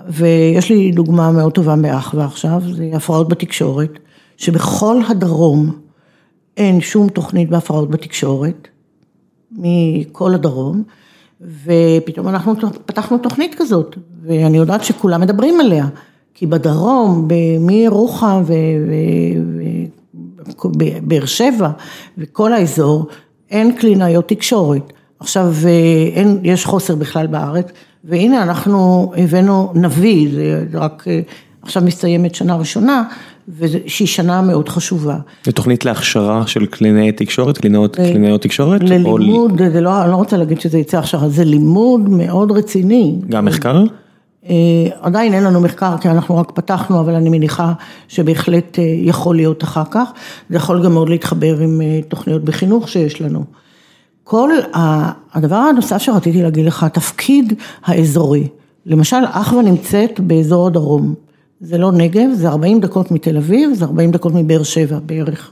ויש לי דוגמה מאוד טובה מאחווה עכשיו, זה הפרעות בתקשורת, שבכל הדרום אין שום תוכנית בהפרעות בתקשורת, מכל הדרום. ופתאום אנחנו פתחנו תוכנית כזאת, ואני יודעת שכולם מדברים עליה, כי בדרום, מירוחם ובאר שבע וכל האזור, אין קלינאיות תקשורת. עכשיו, אין, יש חוסר בכלל בארץ, והנה אנחנו הבאנו נביא, זה רק עכשיו מסתיימת שנה ראשונה, שהיא שנה מאוד חשובה. זו תוכנית להכשרה של קלינאי תקשורת, קלינאיות, קלינאיות תקשורת? ללימוד, או... זה לא, אני לא רוצה להגיד שזה יצא הכשרה, זה לימוד מאוד רציני. גם מחקר? אה, עדיין אין לנו מחקר כי אנחנו רק פתחנו, אבל אני מניחה שבהחלט אה, יכול להיות אחר כך. זה יכול גם מאוד להתחבר עם אה, תוכניות בחינוך שיש לנו. כל הדבר הנוסף שרציתי להגיד לך, התפקיד האזורי. למשל, אחווה נמצאת באזור הדרום. זה לא נגב, זה 40 דקות מתל אביב, זה 40 דקות מבאר שבע בערך.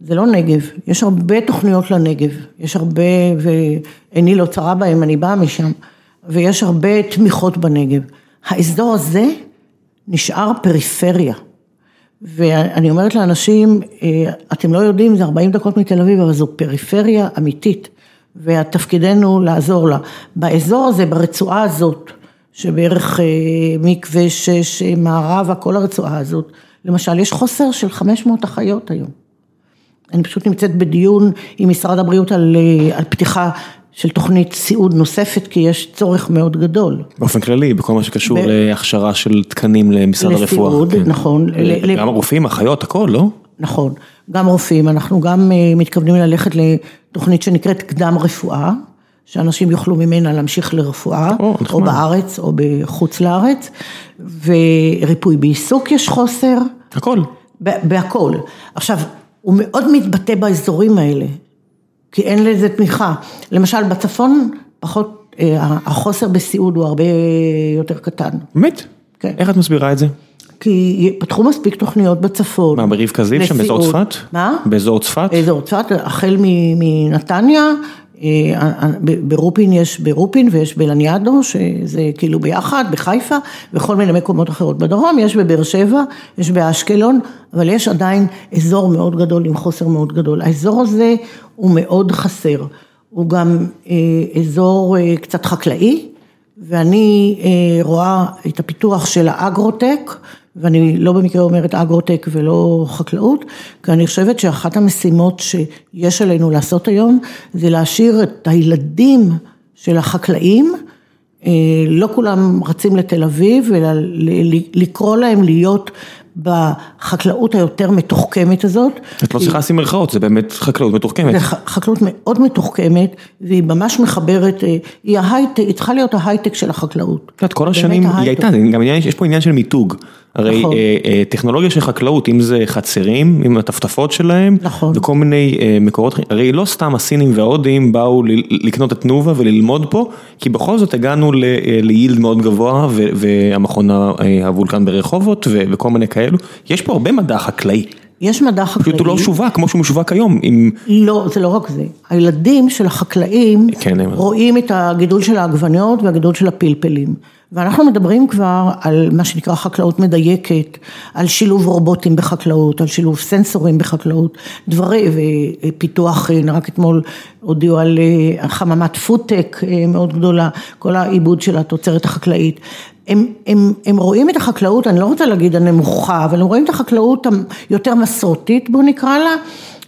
זה לא נגב, יש הרבה תוכניות לנגב, יש הרבה, ועיני לא צרה בהם, אני באה משם, ויש הרבה תמיכות בנגב. האזור הזה נשאר פריפריה. ואני אומרת לאנשים, אה, אתם לא יודעים, זה 40 דקות מתל אביב, אבל זו פריפריה אמיתית, ותפקידנו לעזור לה. באזור הזה, ברצועה הזאת, שבערך אה, מקווה שש, מערבה, כל הרצועה הזאת, למשל, יש חוסר של 500 אחיות היום. אני פשוט נמצאת בדיון עם משרד הבריאות על, אה, על פתיחה של תוכנית סיעוד נוספת, כי יש צורך מאוד גדול. באופן כללי, בכל מה שקשור ב... להכשרה של תקנים למשרד לסיעוד, הרפואה. לסיעוד, כן. נכון. גם הרופאים, אחיות, הכל, לא? נכון, גם רופאים, אנחנו גם אה, מתכוונים ללכת לתוכנית שנקראת קדם רפואה, שאנשים יוכלו ממנה להמשיך לרפואה, או, או בארץ או בחוץ לארץ, וריפוי בעיסוק יש חוסר. הכל. בהכל. עכשיו, הוא מאוד מתבטא באזורים האלה, כי אין לזה תמיכה. למשל בצפון פחות, אה, החוסר בסיעוד הוא הרבה יותר קטן. באמת? כן. איך את מסבירה את זה? כי פתחו מספיק תוכניות בצפון. מה, ברבקה זיו שם, באזור צפת? מה? באזור צפת? באזור צפת, החל מנתניה, ברופין יש ברופין ויש בלניאדו, שזה כאילו ביחד, בחיפה, וכל מיני מקומות אחרות. בדרום יש בבאר שבע, יש באשקלון, אבל יש עדיין אזור מאוד גדול עם חוסר מאוד גדול. האזור הזה הוא מאוד חסר, הוא גם אה, אזור אה, קצת חקלאי, ואני רואה את הפיתוח של האגרוטק, ואני לא במקרה אומרת אגרוטק ולא חקלאות, כי אני חושבת שאחת המשימות שיש עלינו לעשות היום, זה להשאיר את הילדים של החקלאים, אה, לא כולם רצים לתל אביב, אלא לקרוא להם להיות בחקלאות היותר מתוחכמת הזאת. את לא צריכה לשים מרכאות, זה באמת חקלאות מתוחכמת. זה חקלאות מאוד מתוחכמת, והיא ממש מחברת, אה, היא ההייטק, היא צריכה להיות ההייטק של החקלאות. את יודעת, כל השנים היא הייתה, גם יש פה עניין של מיתוג. הרי נכון. אה, אה, טכנולוגיה של חקלאות, אם זה חצרים, עם הטפטפות שלהם, נכון. וכל מיני אה, מקורות, הרי לא סתם הסינים וההודים באו לקנות את תנובה וללמוד פה, כי בכל זאת הגענו ליילד מאוד גבוה, והמכון הוולקן ברחובות, וכל מיני כאלו, יש פה הרבה מדע חקלאי. יש מדע חקלאי. פשוט הוא לא שווק כמו שהוא משווק היום. עם... לא, זה לא רק זה. הילדים של החקלאים כן, רואים את הגידול של העגבניות והגידול של הפלפלים. ואנחנו מדברים כבר על מה שנקרא חקלאות מדייקת, על שילוב רובוטים בחקלאות, על שילוב סנסורים בחקלאות, דברי, ופיתוח, רק אתמול הודיעו על אה, חממת פודטק אה, מאוד גדולה, כל העיבוד של התוצרת החקלאית. הם, הם, הם רואים את החקלאות, אני לא רוצה להגיד הנמוכה, אבל הם רואים את החקלאות היותר מסורתית, בואו נקרא לה,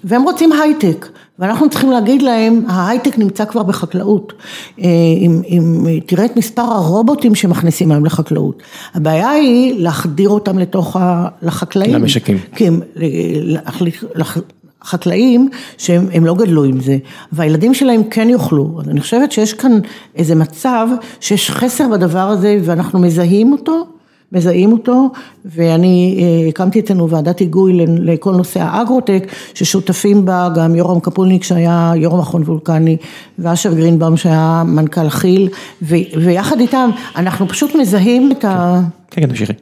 והם רוצים הייטק. ואנחנו צריכים להגיד להם, ההייטק נמצא כבר בחקלאות. אה, אם, אם תראה את מספר הרובוטים שמכניסים היום לחקלאות. הבעיה היא להחדיר אותם לתוך ה... לחקלאים. למשקים. כן, חקלאים שהם לא גדלו עם זה, והילדים שלהם כן יאכלו. אז אני חושבת שיש כאן איזה מצב שיש חסר בדבר הזה ואנחנו מזהים אותו. מזהים אותו, ואני אה, הקמתי אצלנו ועדת היגוי לכל נושא האגרוטק, ששותפים בה גם יורם קפולניק שהיה יורם מכון וולקני, ואשר גרינבאום שהיה מנכ"ל כי"ל, ויחד איתם אנחנו פשוט מזהים את ה... כן, כן, תמשיכי.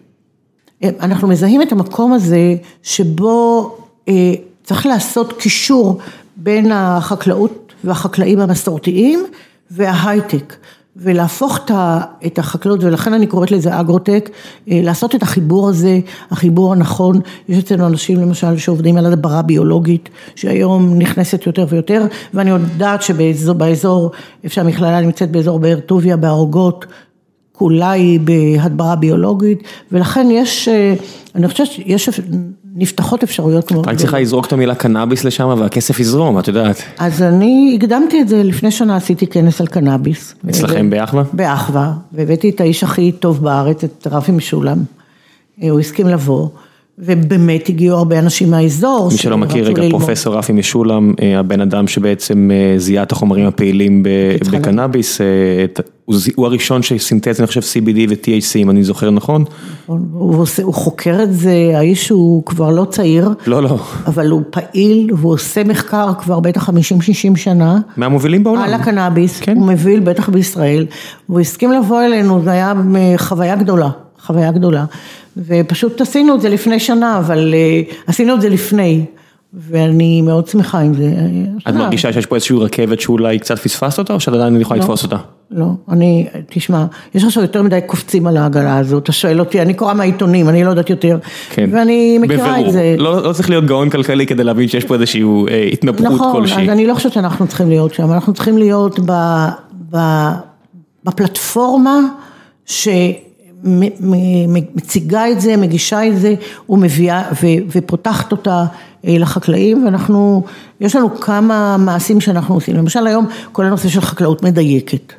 אה, אנחנו מזהים את המקום הזה שבו אה, צריך לעשות קישור בין החקלאות והחקלאים המסורתיים וההייטק. ולהפוך את החקלאות, ולכן אני קוראת לזה אגרוטק, אה, לעשות את החיבור הזה, החיבור הנכון, יש אצלנו אנשים למשל שעובדים על הדברה ביולוגית, שהיום נכנסת יותר ויותר, ואני יודעת שבאזור, איפה שהמכללה נמצאת באזור באר טוביה, בערוגות, כולה היא בהדברה ביולוגית, ולכן יש, אה, אני חושבת שיש נפתחות אפשרויות מאוד. רק צריכה לזרוק את המילה קנאביס לשם והכסף יזרום, את יודעת. אז אני הקדמתי את זה, לפני שנה עשיתי כנס על קנאביס. אצלכם באחווה? באחווה, והבאתי את האיש הכי טוב בארץ, את רפי משולם. אה, הוא הסכים לבוא. ובאמת הגיעו הרבה אנשים מהאזור. מי שלא מכיר רגע, פרופסור רפי משולם, אה, הבן אדם שבעצם אה, זיהה את החומרים הפעילים בקנאביס, אה, הוא הראשון שסינתז, אני חושב, CBD ו-THC, אם אני זוכר נכון. נכון, הוא חוקר את זה, האיש הוא כבר לא צעיר. לא, לא. אבל הוא פעיל, והוא עושה מחקר כבר בטח 50-60 שנה. מהמובילים בעולם. על הקנאביס, כן. הוא מוביל בטח בישראל. הוא הסכים לבוא אלינו, זו הייתה חוויה גדולה, חוויה גדולה. ופשוט עשינו את זה לפני שנה, אבל אה, עשינו את זה לפני, ואני מאוד שמחה עם זה. את מרגישה שיש פה איזושהי רכבת שאולי קצת פספסת אותה, או שאת עדיין יכולה לא. לתפוס אותה? לא, אני, תשמע, יש עכשיו יותר מדי קופצים על העגלה הזאת, אתה שואל אותי, אני קוראה מהעיתונים, אני לא יודעת יותר, כן. ואני מכירה בבירור. את זה. לא, לא צריך להיות גאון כלכלי כדי להבין שיש פה איזושהי אה, התנפחות נכון, כלשהי. אז אני לא חושבת שאנחנו צריכים להיות שם, אנחנו צריכים להיות ב, ב, בפלטפורמה שמציגה את זה, מגישה את זה ומביאה ופותחת אותה אה, לחקלאים ואנחנו, יש לנו כמה מעשים שאנחנו עושים, למשל היום כל הנושא של חקלאות מדייקת.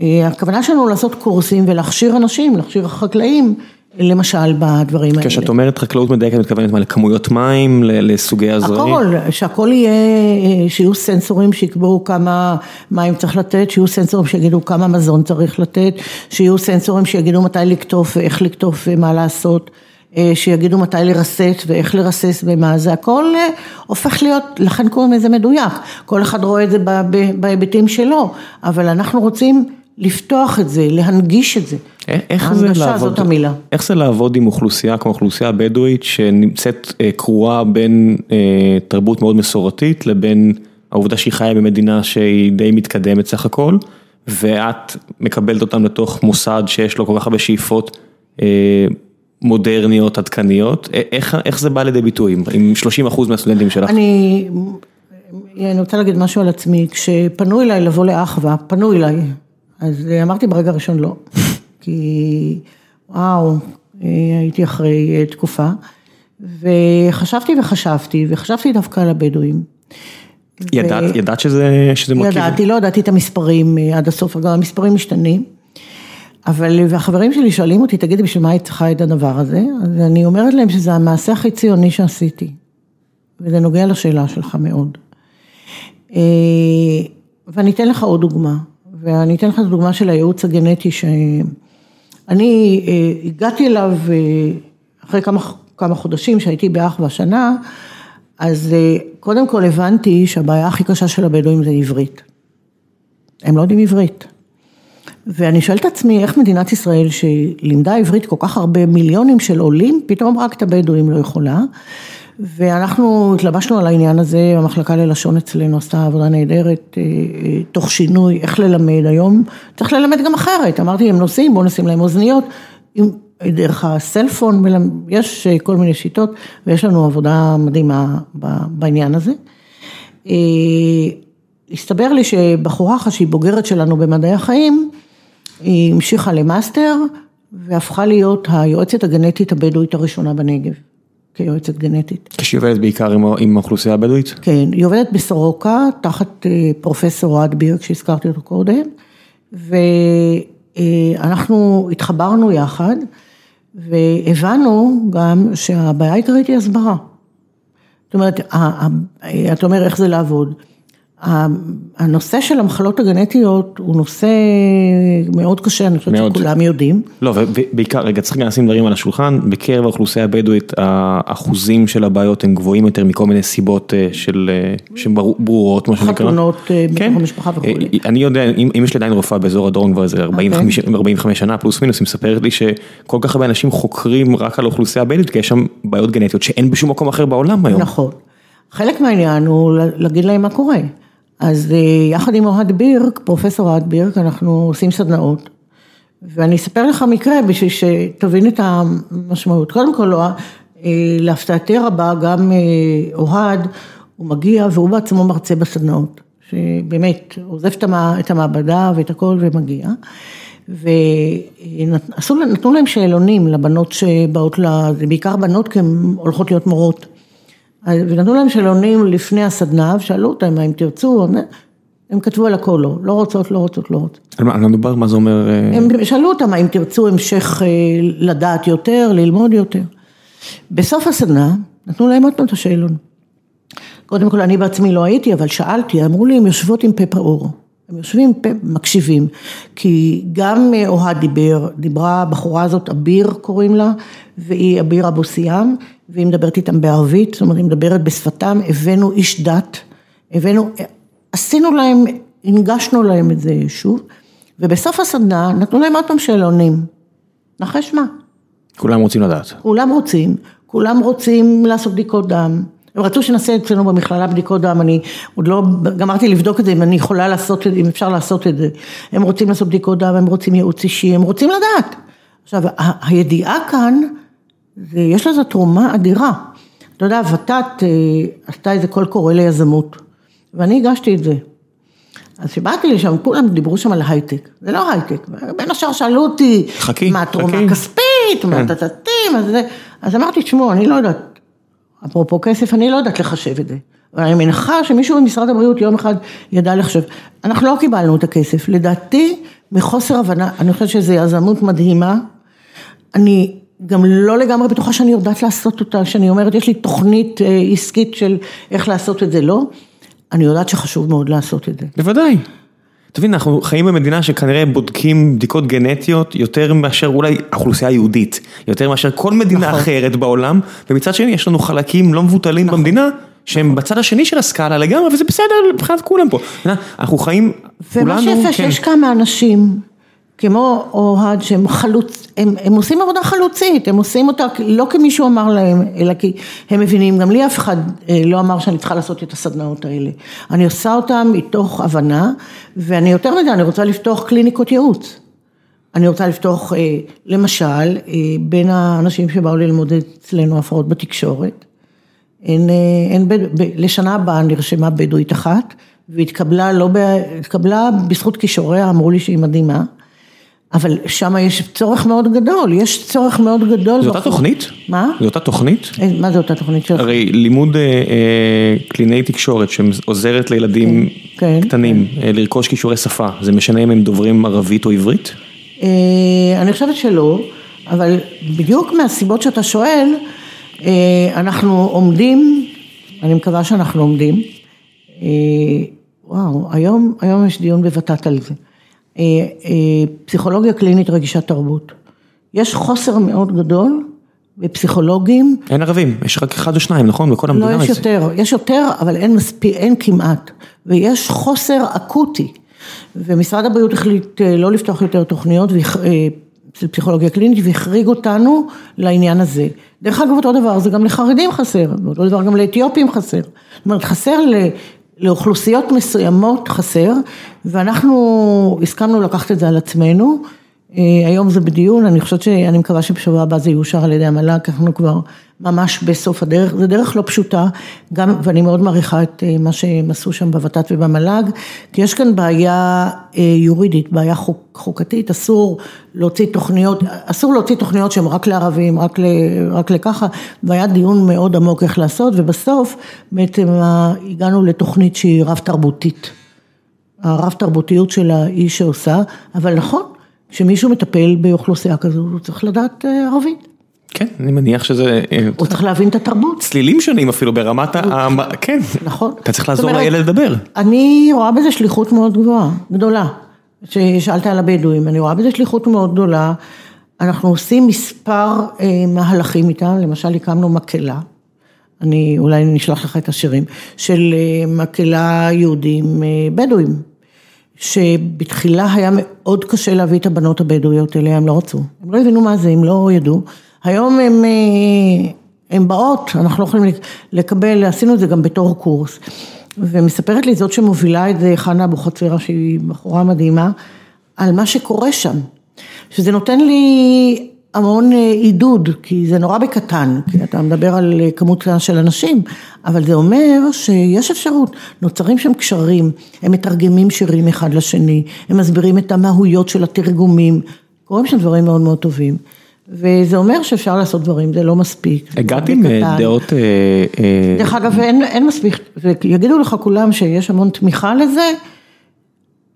אה, הכוונה שלנו לעשות קורסים ולהכשיר אנשים, להכשיר חקלאים, למשל בדברים האלה. כשאת אומרת חקלאות מדייקת, את מתכוונת מה, לכמויות מים, לסוגי הזרעים? הכל, שהכל יהיה, אה, שיהיו סנסורים שיקבעו כמה מים צריך לתת, שיהיו סנסורים שיגידו כמה מזון צריך לתת, שיהיו סנסורים שיגידו מתי לקטוף ואיך לקטוף ומה לעשות, אה, שיגידו מתי לרסס ואיך לרסס ומה זה, הכל אה, הופך להיות, לכן קוראים לזה מדויק, כל אחד רואה את זה בהיבטים שלו, אבל אנחנו רוצים לפתוח את זה, להנגיש את זה. איך זה לעבוד, זאת המילה. איך זה לעבוד עם אוכלוסייה כמו אוכלוסייה בדואית שנמצאת אה, קרועה בין אה, תרבות מאוד מסורתית לבין העובדה שהיא חיה במדינה שהיא די מתקדמת סך הכל ואת מקבלת אותם לתוך מוסד שיש לו כל כך הרבה שאיפות אה, מודרניות עדכניות, איך, איך זה בא לידי ביטוי עם 30% מהסטודנטים שלך? אני, אני רוצה להגיד משהו על עצמי, כשפנו אליי לבוא לאחווה, פנו אליי, אז אמרתי ברגע הראשון לא, <laughs> כי וואו, הייתי אחרי אה, תקופה, וחשבתי וחשבתי, וחשבתי דווקא על הבדואים. ידעת, ידעת שזה, שזה מרכיב? ידעתי, לא ידעתי את המספרים אה, עד הסוף, גם המספרים משתנים. אבל, והחברים שלי שואלים אותי, תגידי, בשביל מה היית צריכה את הדבר הזה? אז אני אומרת להם שזה המעשה הכי ציוני שעשיתי. וזה נוגע לשאלה שלך מאוד. אה, ואני אתן לך עוד דוגמה, ואני אתן לך את הדוגמה של הייעוץ הגנטי שאני אה, הגעתי אליו אה, אחרי כמה, כמה חודשים שהייתי באחווה שנה, אז קודם כל הבנתי שהבעיה הכי קשה של הבדואים זה עברית. הם לא יודעים עברית. ואני שואלת את עצמי, איך מדינת ישראל שלימדה עברית כל כך הרבה מיליונים של עולים, פתאום רק את הבדואים לא יכולה. ואנחנו התלבשנו על העניין הזה, המחלקה ללשון אצלנו עשתה עבודה נהדרת, תוך שינוי, איך ללמד היום, צריך ללמד גם אחרת, אמרתי, הם נוסעים, בואו נשים להם אוזניות, דרך הסלפון, יש כל מיני שיטות, ויש לנו עבודה מדהימה בעניין הזה. הסתבר לי שבחורה אחת שהיא בוגרת שלנו במדעי החיים, היא המשיכה למאסטר והפכה להיות היועצת הגנטית הבדואית הראשונה בנגב, כיועצת גנטית. כשהיא עובדת בעיקר עם, האוכלוסייה הבדואית? כן, היא עובדת בסורוקה, תחת פרופסור אוהד בירק שהזכרתי אותו קודם, ואנחנו התחברנו יחד, והבנו גם שהבעיה העיקרית היא הסברה. זאת אומרת, אתה אומר איך זה לעבוד. הנושא של המחלות הגנטיות הוא נושא מאוד קשה, אני חושבת שכולם יודעים. לא, ובעיקר, רגע, צריך לשים דברים על השולחן, בקרב האוכלוסייה הבדואית, האחוזים של הבעיות הם גבוהים יותר מכל מיני סיבות של, שהן ברורות, מה שנקרא. חתונות בתוך המשפחה וכו'. אני יודע, אם יש לי עדיין רופאה באזור הדרום כבר איזה 45 שנה, פלוס מינוס, היא מספרת לי שכל כך הרבה אנשים חוקרים רק על האוכלוסייה הבדואית, כי יש שם בעיות גנטיות שאין בשום מקום אחר בעולם היום. נכון. חלק מהעניין הוא להגיד להם מה קורה. אז יחד עם אוהד בירק, פרופסור אוהד בירק, אנחנו עושים סדנאות. ואני אספר לך מקרה בשביל שתבין את המשמעות. קודם כל, להפתעתי רבה, גם אוהד, הוא מגיע והוא בעצמו מרצה בסדנאות. שבאמת, עוזב את המעבדה ואת הכל ומגיע. ונתנו להם שאלונים לבנות שבאות, זה בעיקר בנות כי הן הולכות להיות מורות. ונתנו להם שאלונים לפני הסדנה, ושאלו אותם אם תרצו, הם כתבו על הכל לא, לא רוצות, לא רוצות, לא רוצות. על מה מדובר, מה זה אומר? הם שאלו אותם האם תרצו המשך לדעת יותר, ללמוד יותר. בסוף הסדנה, נתנו להם עוד פעם את השאלון. קודם כל אני בעצמי לא הייתי, אבל שאלתי, אמרו לי, הם יושבות עם פה פעור. הם יושבים, פה, מקשיבים, כי גם אוהד דיבר, דיברה הבחורה הזאת, אביר קוראים לה, והיא אביר אבו סיאם, והיא מדברת איתם בערבית, זאת אומרת, היא מדברת בשפתם, הבאנו איש דת, הבאנו, עשינו להם, הנגשנו להם את זה שוב, ובסוף הסדנה נתנו להם עוד פעם שאלונים, נחש מה? כולם רוצים לדעת. כולם רוצים, כולם רוצים לעשות בדיקות דם, הם רצו שנעשה אצלנו במכללה בדיקות דם, אני עוד לא גמרתי לבדוק את זה, אם אני יכולה לעשות את זה, אם אפשר לעשות את זה. הם רוצים לעשות בדיקות דם, הם רוצים ייעוץ אישי, הם רוצים לדעת. עכשיו, הידיעה כאן, זה, יש לזה תרומה אדירה. אתה יודע, ות"ת אה, עשתה איזה קול קורא ליזמות, ואני הגשתי את זה. אז כשבאתי לשם, כולם דיברו שם על הייטק, זה לא הייטק, בין השאר שאלו אותי, חכי, מה התרומה. הכספית, מה כן. טטטים, אז זה, אז אמרתי, תשמעו, אני לא יודעת, אפרופו כסף, אני לא יודעת לחשב את זה. אבל אני מניחה שמישהו במשרד הבריאות יום אחד ידע לחשב. אנחנו לא קיבלנו את הכסף, לדעתי, מחוסר הבנה, אני חושבת שזו יזמות מדהימה. אני גם לא לגמרי בטוחה שאני יודעת לעשות אותה, שאני אומרת, יש לי תוכנית אה, עסקית של איך לעשות את זה, לא. אני יודעת שחשוב מאוד לעשות את זה. בוודאי. אתה מבין, אנחנו חיים במדינה שכנראה בודקים בדיקות גנטיות יותר מאשר אולי האוכלוסייה היהודית, יותר מאשר כל מדינה נכון. אחרת בעולם, ומצד שני יש לנו חלקים לא מבוטלים במדינה, שהם בצד השני של הסקאלה לגמרי, וזה בסדר מבחינת כולם פה. אנחנו חיים, ומה כולנו, שיפה כן. שיש כמה אנשים, כמו אוהד, שהם חלוץ, הם, הם עושים עבודה חלוצית, הם עושים אותה לא כי מישהו אמר להם, אלא כי הם מבינים, גם לי אף אחד אה, לא אמר שאני צריכה לעשות את הסדנאות האלה. אני עושה אותם מתוך הבנה, ואני יותר מזה, אני רוצה לפתוח קליניקות ייעוץ. אני רוצה לפתוח, אה, למשל, אה, בין האנשים שבאו ללמוד אצלנו הפרעות בתקשורת, אין, אין בד... ב- לשנה הבאה נרשמה בדואית אחת, והתקבלה לא ב... התקבלה בזכות כישוריה, אמרו לי שהיא מדהימה, אבל שם יש צורך מאוד גדול, יש צורך מאוד גדול. זו אותה תוכנית? מה? זו אותה תוכנית? אה, מה זה אותה תוכנית שלך? הרי לימוד אה, אה, קלינאי תקשורת שעוזרת לילדים כן, קטנים אה, לרכוש כישורי שפה, זה משנה אם הם דוברים ערבית או עברית? אני חושבת שלא, אבל בדיוק מהסיבות שאתה שואל, אנחנו עומדים, אני מקווה שאנחנו עומדים, וואו, היום, היום יש דיון בות"ת על זה, פסיכולוגיה קלינית רגישת תרבות. יש חוסר מאוד גדול בפסיכולוגים, אין ערבים, יש רק אחד או שניים, נכון? בכל לא, המדינה. יש יותר, יש יותר, אבל אין מספיק, אין כמעט, ויש חוסר אקוטי. ומשרד הבריאות החליט אה, לא לפתוח יותר תוכניות אה, של פסיכולוגיה קלינית והחריג אותנו לעניין הזה. דרך אגב, אותו דבר, זה גם לחרדים חסר, ואותו דבר גם לאתיופים חסר. זאת אומרת, חסר. לאוכלוסיות מסוימות חסר, ואנחנו הסכמנו לקחת את זה על עצמנו. אה, היום זה בדיון, אני חושבת שאני מקווה שבשבוע הבא זה יאושר על ידי המל"ג, אנחנו כבר ממש בסוף הדרך, זו דרך לא פשוטה, גם, ואני מאוד מעריכה את אה, מה שהם עשו שם בות"ת ובמל"ג, כי יש כאן בעיה אה, יורידית, בעיה חוק, חוקתית, אסור להוציא תוכניות, אסור להוציא תוכניות שהן רק לערבים, רק, ל, רק לככה, והיה דיון מאוד עמוק איך לעשות, ובסוף בעצם אה, הגענו לתוכנית שהיא רב תרבותית. הרב תרבותיות שלה היא שעושה, אבל נכון, כשמישהו מטפל באוכלוסייה כזו, הוא צריך לדעת ערבית, כן, אני מניח שזה אה, הוא צריך להבין את התרבות, צלילים שונים אפילו ברמת ה... כן. נכון. אתה צריך לעזור לילד לדבר. אני רואה בזה שליחות מאוד גבוהה, גדולה. ששאלת על הבדואים, אני רואה בזה שליחות מאוד גדולה. אנחנו עושים מספר אה, מהלכים איתם, למשל הקמנו מקהלה, אני אולי נשלח לך את השירים, של אה, מקהלה יהודים בדואים, שבתחילה היה מאוד קשה להביא את הבנות הבדואיות אליה, הם לא רצו, הם לא הבינו מה זה, הם לא ידעו. היום הם, אה, הם באות, אנחנו לא יכולים לקבל, עשינו את זה גם בתור קורס. ומספרת לי זאת שמובילה את זה, חנה אבוחצירא, שהיא בחורה מדהימה, על מה שקורה שם. שזה נותן לי המון אה, עידוד, כי זה נורא בקטן, כי אתה מדבר על אה, כמות של אנשים, אבל זה אומר שיש אפשרות, נוצרים שם קשרים, הם מתרגמים שירים אחד לשני, הם מסבירים את המהויות של התרגומים, קורים שם דברים מאוד מאוד טובים. וזה אומר שאפשר לעשות דברים, זה לא מספיק. זה הגעת עם אה. דעות... אה, אה, דרך אגב, אין, אין מספיק, ויגידו לך כולם שיש המון תמיכה לזה,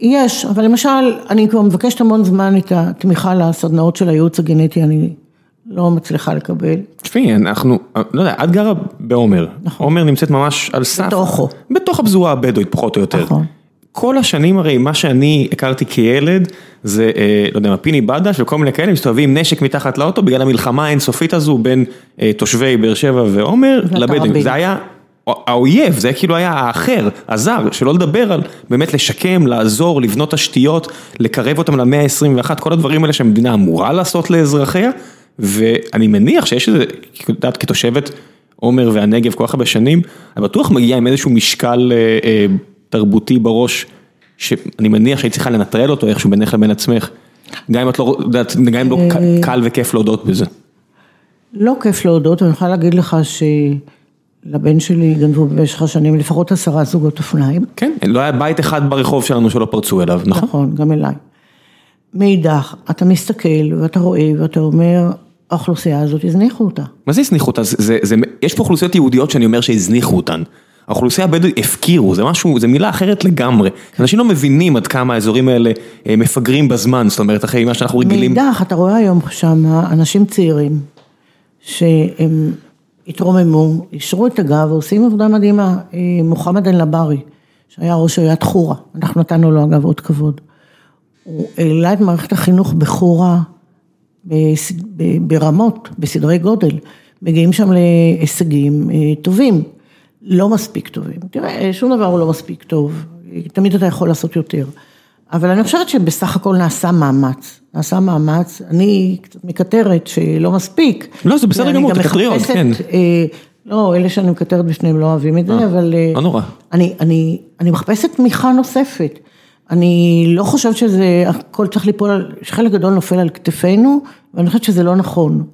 יש, אבל למשל, אני כבר מבקשת המון זמן את התמיכה לסדנאות של הייעוץ הגנטי, אני לא מצליחה לקבל. תשמעי, אנחנו, לא יודע, את גרה בעומר. נכון. עומר נמצאת ממש על סף. בתוכו. בתוך הפזורה הבדואית, פחות או יותר. נכון. כל השנים הרי, מה שאני הכרתי כילד, זה, אה, לא יודע מה, פיני בדש וכל מיני כאלה, מסתובבים עם נשק מתחת לאוטו, בגלל המלחמה האינסופית הזו בין אה, תושבי באר שבע ועומר לבדואים. זה היה האויב, זה כאילו היה האחר, הזר, שלא לדבר על באמת לשקם, לעזור, לבנות תשתיות, לקרב אותם למאה ה-21, כל הדברים האלה שהמדינה אמורה לעשות לאזרחיה, ואני מניח שיש איזה, את יודעת, כתושבת עומר והנגב כל כך הרבה שנים, אני בטוח מגיע עם איזשהו משקל אה, אה, תרבותי בראש, שאני מניח שהיית צריכה לנטרל אותו איכשהו בינך לבין עצמך, גם אם את לא, גם אם לא ק- קל וכיף להודות בזה. לא כיף להודות, אני יכולה להגיד לך שלבן שלי גנבו במשך השנים לפחות עשרה זוגות אופניים. כן, לא היה בית אחד ברחוב שלנו שלא פרצו אליו, נכון? נכון, גם אליי. מאידך, אתה מסתכל ואתה רואה ואתה אומר, האוכלוסייה הזאת, הזניחו אותה. מה זה הזניחו אותה? זה, זה, זה, יש פה אוכלוסיות יהודיות שאני אומר שהזניחו אותן. האוכלוסייה הבדואית הפקירו, זה משהו, זה מילה אחרת לגמרי. אנשים לא מבינים עד כמה האזורים האלה אה, מפגרים בזמן, זאת אומרת, אחרי מה שאנחנו רגילים. מאידך, אתה רואה היום שם אנשים צעירים, שהם התרוממו, אישרו את הגב ועושים עבודה מדהימה. אה, מוחמד אל-נברי, שהיה ראש עיריית חורה, אנחנו נתנו לו אגב עוד כבוד. הוא העלה את מערכת החינוך בחורה ברמות, בסדרי גודל. מגיעים שם להישגים אה, טובים, לא מספיק טובים. תראה, שום דבר הוא לא מספיק טוב, תמיד אתה יכול לעשות יותר. אבל אני חושבת שבסך הכל נעשה מאמץ, נעשה מאמץ, אני קצת מקטרת שלא מספיק. לא, זה בסדר גמור, תקטרי עוד, כן. אה, לא, אלה שאני מקטרת בפניהם לא אוהבים את זה, אבל... אה, לא נורא. אני, אני, אני מחפשת תמיכה נוספת. אני לא חושבת שזה, הכל צריך ליפול, שחלק גדול נופל על כתפינו, ואני חושבת שזה לא נכון.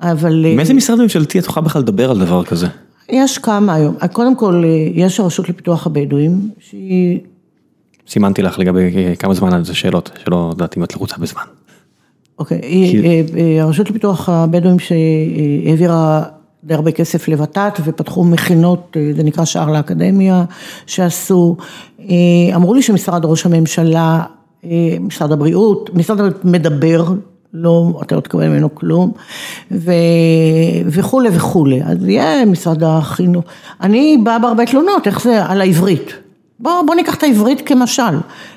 אבל... אה, מאיזה משרד ממשלתי את יכולה בכלל לדבר על דבר כזה? יש כמה היום. קודם כל, אה, יש הרשות לפיתוח הבדואים, שהיא סימנתי לך לגבי אה, כמה זמן על זה שאלות, שלא יודעת אם את לחוצה בזמן. אוקיי, אה, אה, הרשות לפיתוח הבדואים שהעבירה די הרבה כסף לות"ת ופתחו מכינות, אה, זה נקרא שער לאקדמיה, שעשו, אה, אמרו לי שמשרד ראש הממשלה, אה, משרד הבריאות, משרד הבריאות מדבר, לא, אתה לא תקבל ממנו כלום, ו, וכולי וכולי, אז יהיה משרד החינוך, אני באה בהרבה תלונות, איך זה על העברית. בוא, בוא ניקח את העברית כמשל.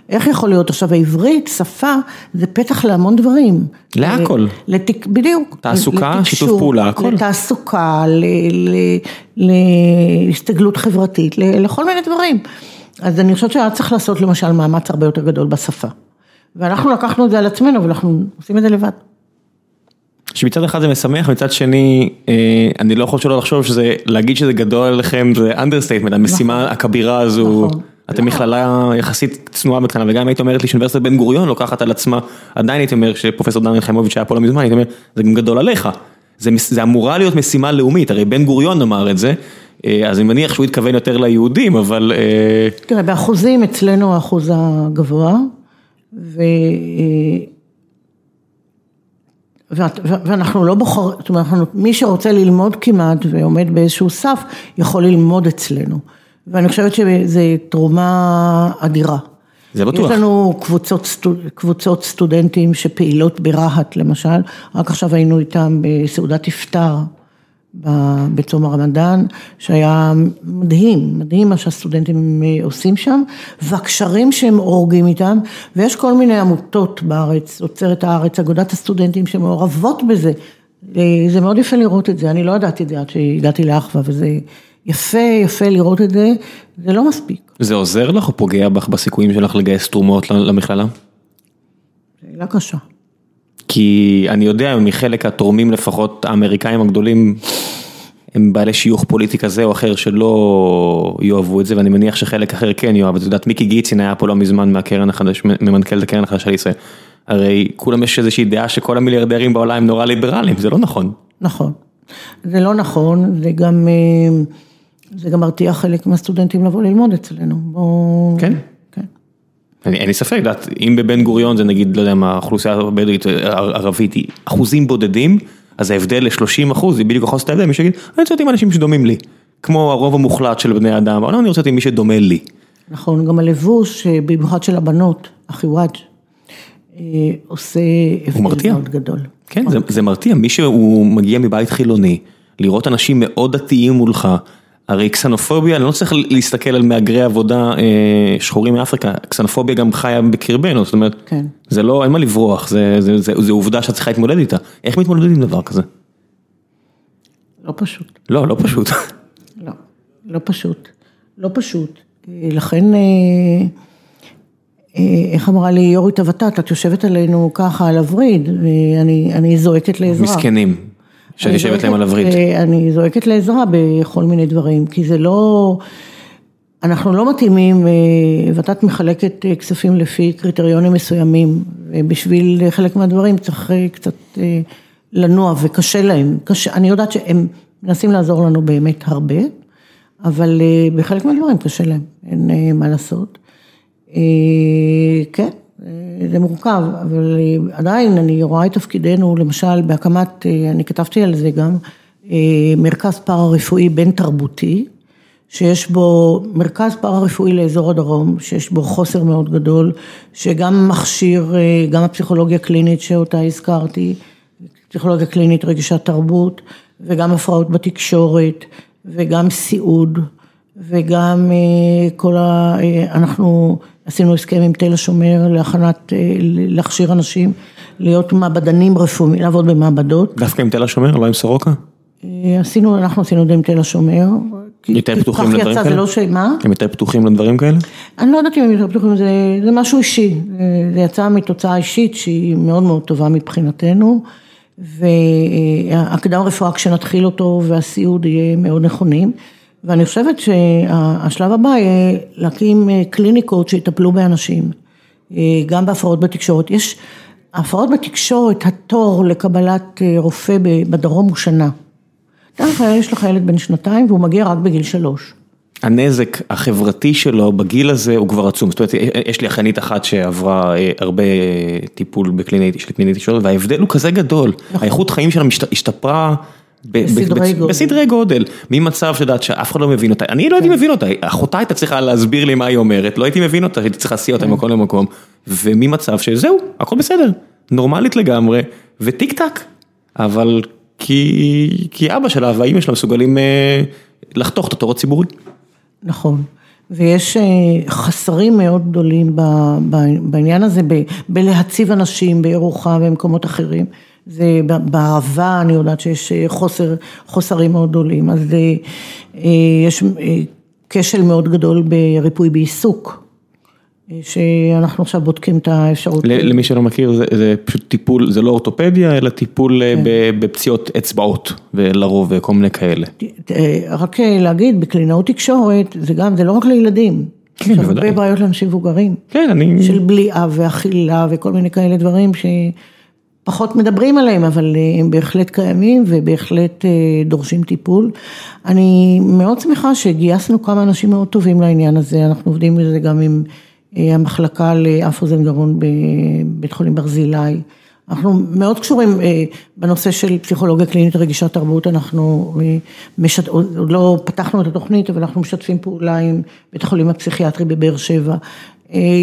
איך יכול להיות עכשיו העברית, שפה, זה פתח להמון דברים. להכל. לתק, בדיוק. תעסוקה, לתקשור, שיתוף פעולה, הכל. לתעסוקה, ל, ל, להסתגלות חברתית, ל, לכל מיני דברים. אז אני חושבת שהיה צריך לעשות למשל מאמץ הרבה יותר גדול בשפה. ואנחנו לקחנו את זה על עצמנו ואנחנו עושים את זה לבד. שמצד אחד זה משמח, מצד שני, אה, אני לא יכול שלא לחשוב שזה, להגיד שזה גדול עליכם זה understatement, המשימה הכבירה הזו, נכון. אתם מכללה יחסית צנועה בהתחלה, וגם אם היית אומרת לי שאוניברסיטת בן גוריון לוקחת על עצמה, עדיין הייתי אומר שפרופסור דניאל חיימוביץ' היה פה לא מזמן, הייתי אומר, זה גם גדול עליך, זה, זה אמורה להיות משימה לאומית, הרי בן גוריון אמר את זה, אה, אז אני מניח שהוא התכוון יותר ליהודים, אבל אה, תראה, באחוזים אצלנו האחוז הגבוה, ו... ואת- ו- ואנחנו לא בוחרים, זאת אומרת, אנחנו- מי שרוצה ללמוד כמעט ועומד באיזשהו סף, יכול ללמוד אצלנו. ואני חושבת שזו תרומה אדירה. זה בטוח. יש לנו קבוצות, סטו- קבוצות סטודנטים שפעילות ברהט למשל, רק עכשיו היינו איתם בסעודת ב- בצום הרמדאן, שהיה מדהים, מדהים מה שהסטודנטים אה, עושים שם, והקשרים שהם הורגים איתם, ויש כל מיני עמותות בארץ, עוצרת הארץ, אגודת הסטודנטים שמעורבות בזה, אה, זה מאוד יפה לראות את זה, אני לא ידעתי את זה עד שהגעתי לאחווה, וזה יפה, יפה לראות את זה, זה לא מספיק. זה עוזר לך או פוגע בך בסיכויים שלך לגייס תרומות למכללה? שאלה קשה. כי אני יודע מחלק התורמים לפחות האמריקאים הגדולים הם בעלי שיוך פוליטי כזה או אחר שלא יאהבו את זה ואני מניח שחלק אחר כן יאהב, את יודעת מיקי גיצין היה פה לא מזמן מהקרן החדש, ממנכ"לת הקרן החדשה לישראל, הרי כולם יש איזושהי דעה שכל המיליארדרים בעולם הם נורא ליברליים, זה לא נכון. נכון. זה לא נכון, זה גם, אה, זה גם מרתיע חלק מהסטודנטים לבוא ללמוד אצלנו. בוא... כן. אין לי ספק, יודעת, אם בבן גוריון זה נגיד, לא יודע מה, האוכלוסייה הבדואית ערבית היא אחוזים בודדים, אז ההבדל ל-30 אחוז, היא בדיוק יכול לעשות את ההבדל, מי שיגיד, אני רוצה להיות עם אנשים שדומים לי, כמו הרוב המוחלט של בני אדם, אבל אני רוצה להיות עם מי שדומה לי. נכון, גם הלבוש, אה, במיוחד של הבנות, החיוואג', אה, עושה הבדל. מאוד גדול. כן, זה, זה מרתיע, מי שהוא מגיע מבית חילוני, לראות אנשים מאוד דתיים מולך, הרי קסנופוביה, אני לא צריך להסתכל על מהגרי עבודה אה, שחורים מאפריקה, קסנופוביה גם חיה בקרבנו, זאת אומרת, כן. זה לא, אין מה לברוח, זה, זה, זה, זה עובדה שאת צריכה להתמודד איתה. איך מתמודדים עם דבר כזה? לא פשוט. לא, לא פשוט. <laughs> לא, לא פשוט. לא פשוט. אה, לכן, אה, איך אמרה לי יורית הוות"ת, את יושבת עלינו ככה על הווריד, ואני אני זועקת לעזרה. מסכנים. שאת יושבת להם על הווריד. אני זועקת לעזרה בכל מיני דברים, כי זה לא, אנחנו לא מתאימים, ות"ת מחלקת כספים לפי קריטריונים מסוימים, ובשביל חלק מהדברים צריך קצת לנוע וקשה להם, קשה, אני יודעת שהם מנסים לעזור לנו באמת הרבה, אבל בחלק מהדברים קשה להם, אין מה לעשות. כן. זה מורכב, אבל עדיין אני רואה את תפקידנו, למשל בהקמת, אני כתבתי על זה גם, מרכז פארה-רפואי בין תרבותי, שיש בו מרכז פארה-רפואי לאזור הדרום, שיש בו חוסר מאוד גדול, שגם מכשיר, גם הפסיכולוגיה קלינית שאותה הזכרתי, פסיכולוגיה קלינית רגישת תרבות, וגם הפרעות בתקשורת, וגם סיעוד, וגם כל ה... אנחנו עשינו הסכם עם תל השומר להכנת, להכשיר אנשים, להיות מעבדנים רפואיים, לעבוד במעבדות. דווקא עם תל השומר, לא עם סורוקה? עשינו, אנחנו עשינו את זה עם תל השומר. יותר פתוחים לדברים כאלה? זה לא ש... מה? הם יותר פתוחים לדברים כאלה? אני לא יודעת אם הם יותר פתוחים, זה, זה משהו אישי, זה יצא מתוצאה אישית שהיא מאוד מאוד טובה מבחינתנו, והקדם רפואה כשנתחיל אותו והסיעוד יהיה מאוד נכונים. ואני חושבת שהשלב הבא יהיה להקים קליניקות שיטפלו באנשים, גם בהפרעות בתקשורת. יש, הפרעות בתקשורת, התור לקבלת רופא בדרום הוא שנה. דרך כלל יש לך ילד בן שנתיים והוא מגיע רק בגיל שלוש. הנזק החברתי שלו בגיל הזה הוא כבר עצום, זאת אומרת יש לי אחיינית אחת שעברה הרבה טיפול בקלינית, יש לי קלינית תקשורת וההבדל הוא כזה גדול, האיכות חיים שלה השתפרה. בסדרי גודל. בסדרי גודל, ממצב שדעת שאף אחד לא מבין אותה, אני לא הייתי מבין אותה, אחותה הייתה צריכה להסביר לי מה היא אומרת, לא הייתי מבין אותה, הייתי צריך להסיע אותה ממקום למקום, וממצב שזהו, הכל בסדר, נורמלית לגמרי, וטיק טק, אבל כי אבא שלה והאמא שלה מסוגלים לחתוך את התור הציבורי. נכון, ויש חסרים מאוד גדולים בעניין הזה, בלהציב אנשים בירוחם ובמקומות אחרים. זה בערבה, אני יודעת שיש חוסר, חוסרים מאוד גדולים, אז יש כשל מאוד גדול בריפוי בעיסוק, שאנחנו עכשיו בודקים את האפשרות. למי שלא מכיר, זה פשוט טיפול, זה לא אורתופדיה, אלא טיפול בפציעות אצבעות, ולרוב וכל מיני כאלה. רק להגיד, בקלינאות תקשורת, זה גם, זה לא רק לילדים. כן, בוודאי. יש הרבה בעיות לאנשים מבוגרים. כן, אני... של בליעה ואכילה וכל מיני כאלה דברים ש... פחות מדברים עליהם, אבל הם בהחלט קיימים ובהחלט דורשים טיפול. אני מאוד שמחה שגייסנו כמה אנשים מאוד טובים לעניין הזה, אנחנו עובדים בזה גם עם המחלקה לאף אוזן גרון בבית חולים ברזילי. אנחנו מאוד קשורים בנושא של פסיכולוגיה קלינית רגישת תרבות, אנחנו עוד לא פתחנו את התוכנית, אבל אנחנו משתפים פעולה עם בית החולים הפסיכיאטרי בבאר שבע.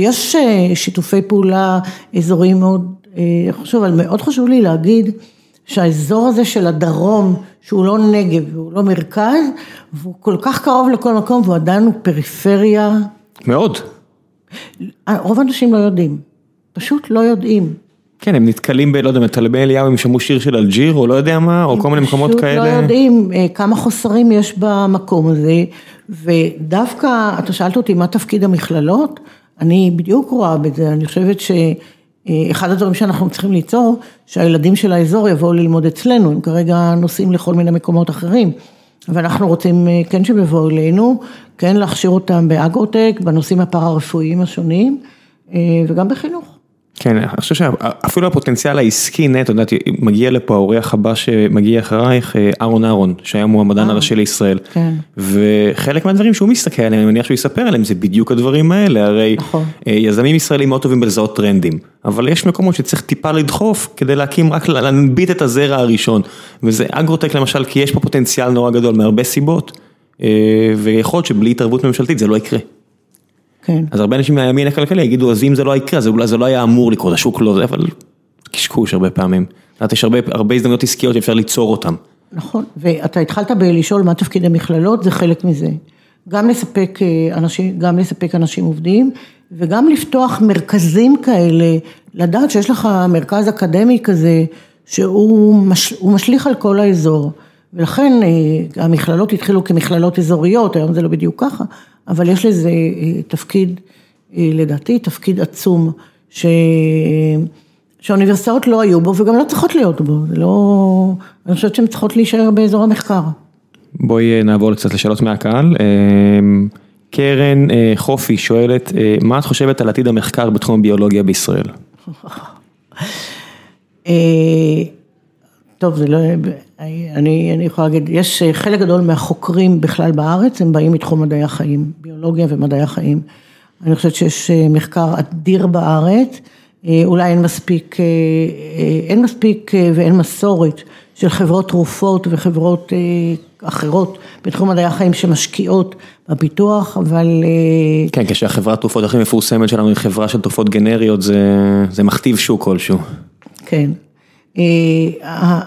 יש שיתופי פעולה אזוריים מאוד חשוב, אבל מאוד חשוב לי להגיד שהאזור הזה של הדרום, שהוא לא נגב והוא לא מרכז, והוא כל כך קרוב לכל מקום והוא עדיין הוא פריפריה. מאוד. רוב האנשים לא יודעים, פשוט לא יודעים. כן, הם נתקלים ב, לא יודע, מטלבי אליהו, הם שמעו שיר של אלג'יר, או לא יודע מה, או כל מיני מקומות כאלה. פשוט לא יודעים כמה חוסרים יש במקום הזה, ודווקא, אתה שאלת אותי מה תפקיד המכללות, אני בדיוק רואה בזה, אני חושבת ש... אחד הדברים שאנחנו צריכים ליצור, שהילדים של האזור יבואו ללמוד אצלנו, הם כרגע נוסעים לכל מיני מקומות אחרים, ואנחנו רוצים כן שהם יבואו אלינו, כן להכשיר אותם באגרוטק, בנושאים הפארה-רפואיים השונים, וגם בחינוך. כן, אני חושב שאפילו הפוטנציאל העסקי נטו, את יודעת, מגיע לפה האורח הבא שמגיע אחרייך, אהרון אהרון, שהיה מועמדן הראשי לישראל. כן. וחלק מהדברים שהוא מסתכל עליהם, אני מניח שהוא יספר עליהם, זה בדיוק הדברים האלה, הרי נכון. יזמים ישראלים מאוד טובים בלזהות טרנדים, אבל יש מקומות שצריך טיפה לדחוף כדי להקים, רק להנביט את הזרע הראשון, וזה אגרוטק למשל, כי יש פה פוטנציאל נורא גדול מהרבה סיבות, ויכול להיות שבלי התערבות ממשלתית זה לא יקרה. כן. אז הרבה אנשים מהימין הכלכלי יגידו, אז אם זה לא יקרה, אז אולי זה לא היה אמור לקרות, השוק לא זה, אבל קשקוש הרבה פעמים. יש הרבה, הרבה הזדמנויות עסקיות שאפשר ליצור אותן. נכון, ואתה התחלת בלשאול מה תפקיד המכללות, זה חלק מזה. גם לספק אנשים, גם לספק אנשים עובדים, וגם לפתוח מרכזים כאלה, לדעת שיש לך מרכז אקדמי כזה, שהוא מש, משליך על כל האזור. ולכן המכללות התחילו כמכללות אזוריות, היום זה לא בדיוק ככה, אבל יש לזה תפקיד, לדעתי, תפקיד עצום, ש... שהאוניברסיטאות לא היו בו וגם לא צריכות להיות בו, זה לא, אני חושבת שהן צריכות להישאר באזור המחקר. בואי נעבור קצת לשאלות מהקהל. קרן חופי שואלת, מה את חושבת על עתיד המחקר בתחום הביולוגיה בישראל? טוב, זה לא, אני, אני יכולה להגיד, יש חלק גדול מהחוקרים בכלל בארץ, הם באים מתחום מדעי החיים, ביולוגיה ומדעי החיים. אני חושבת שיש מחקר אדיר בארץ, אולי אין מספיק, אין מספיק ואין מסורת של חברות תרופות וחברות אחרות בתחום מדעי החיים שמשקיעות בפיתוח, אבל... כן, כשהחברת תרופות הכי מפורסמת שלנו היא חברה של תרופות גנריות, זה, זה מכתיב שוק כלשהו. כן.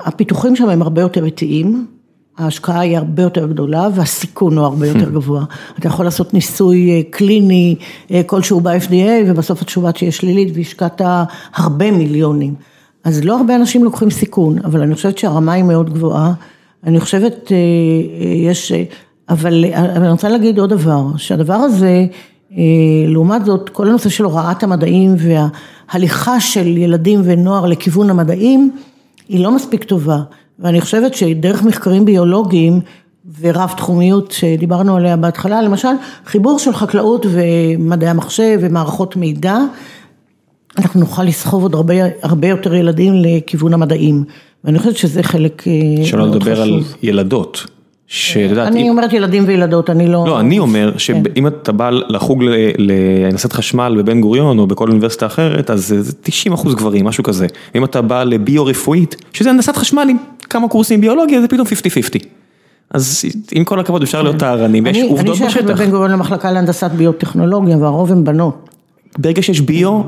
הפיתוחים שם הם הרבה יותר איטיים, ההשקעה היא הרבה יותר גדולה והסיכון הוא הרבה יותר גבוה. אתה יכול לעשות ניסוי קליני כלשהו ב-FDA ובסוף התשובה תהיה שלילית והשקעת הרבה מיליונים. אז לא הרבה אנשים לוקחים סיכון, אבל אני חושבת שהרמה היא מאוד גבוהה. אני חושבת, יש, אבל אני רוצה להגיד עוד דבר, שהדבר הזה, לעומת זאת, כל הנושא של הוראת המדעים וההליכה של ילדים ונוער לכיוון המדעים, היא לא מספיק טובה. ואני חושבת שדרך מחקרים ביולוגיים ורב תחומיות שדיברנו עליה בהתחלה, למשל חיבור של חקלאות ומדעי המחשב ומערכות מידע, אנחנו נוכל לסחוב עוד הרבה, הרבה יותר ילדים לכיוון המדעים. ואני חושבת שזה חלק מאוד חשוב. שלא לדבר על ילדות. אני אומרת ילדים וילדות, אני לא... לא, אני אומר שאם אתה בא לחוג להנדסת חשמל בבן גוריון או בכל אוניברסיטה אחרת, אז זה 90 אחוז גברים, משהו כזה. אם אתה בא לביו-רפואית, שזה הנדסת חשמל עם כמה קורסים ביולוגיה, זה פתאום 50-50. אז עם כל הכבוד אפשר להיות טהרנים, ויש עובדות בשטח. אני שייכת בבן גוריון למחלקה להנדסת ביוטכנולוגיה, והרוב הם בנות. ברגע שיש ביו,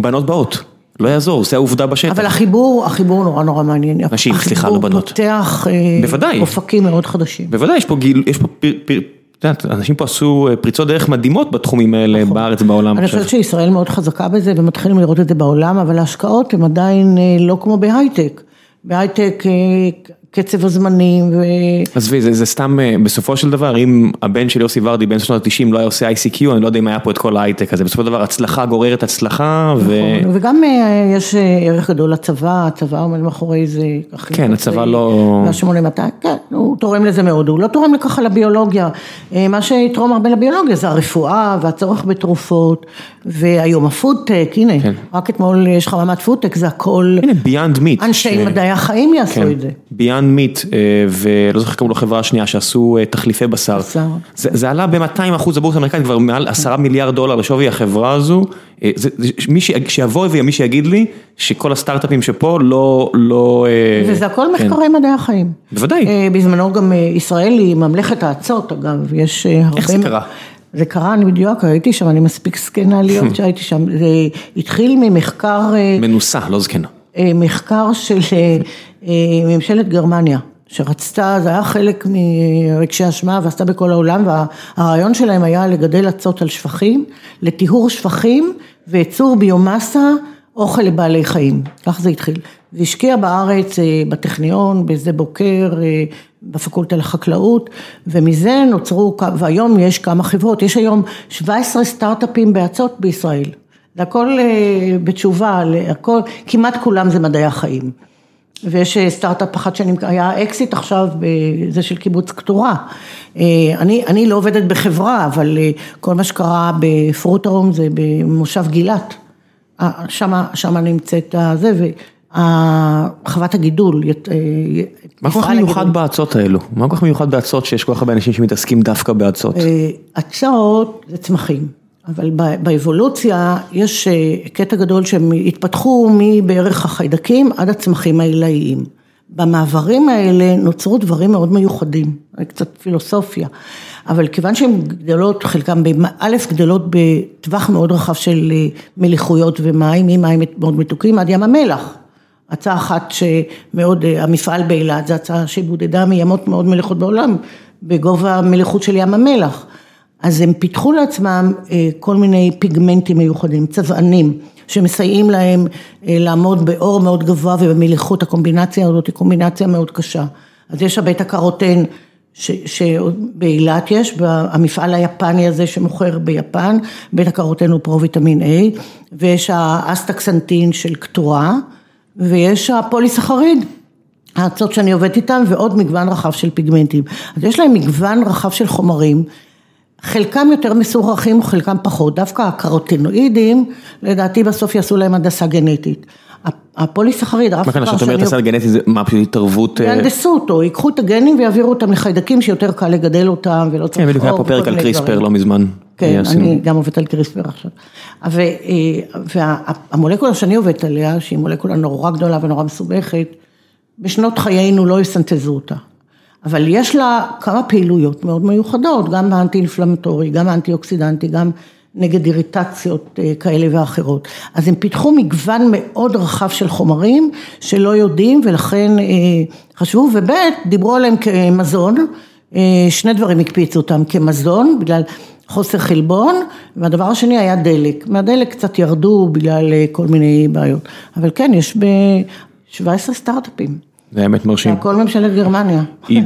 בנות באות. לא יעזור, זה העובדה בשטח. אבל החיבור, החיבור נורא נורא מעניין. נשים, סליחה, לא בנות. החיבור פותח אופקים מאוד חדשים. בוודאי, יש פה גיל, יש פה פיר, פיר, את יודעת, אנשים פה עשו פריצות דרך מדהימות בתחומים האלה בארץ, בעולם. אני חושבת שישראל מאוד חזקה בזה ומתחילים לראות את זה בעולם, אבל ההשקעות הן עדיין לא כמו בהייטק. בהייטק קצב הזמנים ו... עזבי, זה סתם בסופו של דבר, אם הבן של יוסי ורדי בן שנות ה-90 לא היה עושה ICQ, אני לא יודע אם היה פה את כל ההייטק הזה, בסופו של דבר הצלחה גוררת הצלחה ו... וגם יש ערך גדול לצבא, הצבא עומד מאחורי זה. כן, הצבא לא... וה-8200, כן, הוא תורם לזה מאוד, הוא לא תורם לככה לביולוגיה, מה שיתרום הרבה לביולוגיה זה הרפואה והצורך בתרופות, והיום הפודטק, הנה, רק אתמול יש חממת פודטק, זה הכל... הנה, ביאנד מיט. אנשי מדעי החיים יעשו את זה. ביאנד מיט, ולא זוכר קראו לו חברה שנייה שעשו תחליפי בשר. בשר. זה עלה ב-200 אחוז הבורסה האמריקאית, כבר מעל 10 מיליארד דולר לשווי החברה הזו. שיבוא ומי שיגיד לי שכל הסטארט-אפים שפה לא, לא... וזה הכל מחקרי מדעי החיים. בוודאי. בזמנו גם ישראל היא ממלכת האצות, אגב, יש הרבה... איך זה קרה? זה קרה, אני בדיוק הייתי שם, אני מספיק זקנה להיות <laughs> שהייתי שם, זה התחיל ממחקר... מנוסה, לא זקנה. מחקר של ממשלת גרמניה, שרצתה, זה היה חלק מרגשי אשמה ועשתה בכל העולם, והרעיון שלהם היה לגדל אצות על שפכים, לטיהור שפכים וייצור ביומאסה, אוכל לבעלי חיים, כך זה התחיל. והשקיע בארץ, בטכניון, בשדה בוקר, בפקולטה לחקלאות, ומזה נוצרו, והיום יש כמה חברות, יש היום 17 סטארט-אפים באצות בישראל. זה הכל בתשובה, הכל, כמעט כולם זה מדעי החיים. ויש סטארט-אפ אחת שהיה אקזיט עכשיו, זה של קיבוץ קטורה. אני, אני לא עובדת בחברה, אבל כל מה שקרה בפרוטארום זה במושב גילת. שמה, שמה נמצאת זה, וחוות הגידול. מה כל כך מיוחד באצות האלו? מה כל כך מיוחד באצות שיש כל כך הרבה אנשים שמתעסקים דווקא באצות? אצות זה צמחים. אבל באבולוציה יש קטע גדול שהם התפתחו מבערך החיידקים עד הצמחים העילאיים. במעברים האלה נוצרו דברים מאוד מיוחדים, קצת פילוסופיה, אבל כיוון שהן גדלות, חלקן א' גדלות בטווח מאוד רחב של מליחויות ומים, ממים מאוד מתוקים עד ים המלח. הצעה אחת שמאוד, המפעל באילת, זו הצעה שבודדה מימות מאוד מליחות בעולם, בגובה המליחות של ים המלח. אז הם פיתחו לעצמם כל מיני פיגמנטים מיוחדים, צבענים, שמסייעים להם לעמוד באור מאוד גבוה ובמליחות, הקומבינציה הזאת היא קומבינציה מאוד קשה. אז יש הבית הקרוטן שבאילת יש, המפעל היפני הזה שמוכר ביפן, בין הכרותינו פרו-ויטמין A, ויש האסטקסנטין של קטורה, ויש הפוליסחריד. הארצות שאני עובדת איתן ועוד מגוון רחב של פיגמנטים. אז יש להם מגוון רחב של חומרים, חלקם יותר מסורכים, חלקם פחות, דווקא הקרוטינואידים, לדעתי בסוף יעשו להם הנדסה גנטית. הפוליסחריד, מה כאן, כשאת אומרת הנדסה גנטית זה מה, פשוט התערבות? יהנדסו אותו, ייקחו את הגנים ויעבירו אותם לחיידקים שיותר קל לגדל אותם ולא צריך... כן, בדיוק היה פה פרק על קריספר לא מזמן. כן, אני גם עובדת על קריספר עכשיו. והמולקולה שאני עובדת עליה, שהיא מולקולה נורא גדולה ונורא מסובכת, בשנות חיינו לא יסנטזו אותה. אבל יש לה כמה פעילויות מאוד מיוחדות, גם באנטי אינפלמטורי, גם אנטי אוקסידנטי, גם נגד איריטציות אה, כאלה ואחרות. אז הם פיתחו מגוון מאוד רחב של חומרים שלא יודעים ולכן אה, חשבו, וב' דיברו עליהם כמזון, אה, שני דברים הקפיצו אותם כמזון בגלל חוסר חלבון, והדבר השני היה דלק. מהדלק קצת ירדו בגלל כל מיני בעיות, אבל כן, יש ב-17 סטארט-אפים. זה האמת מרשים. הכל ממשלת גרמניה. <laughs>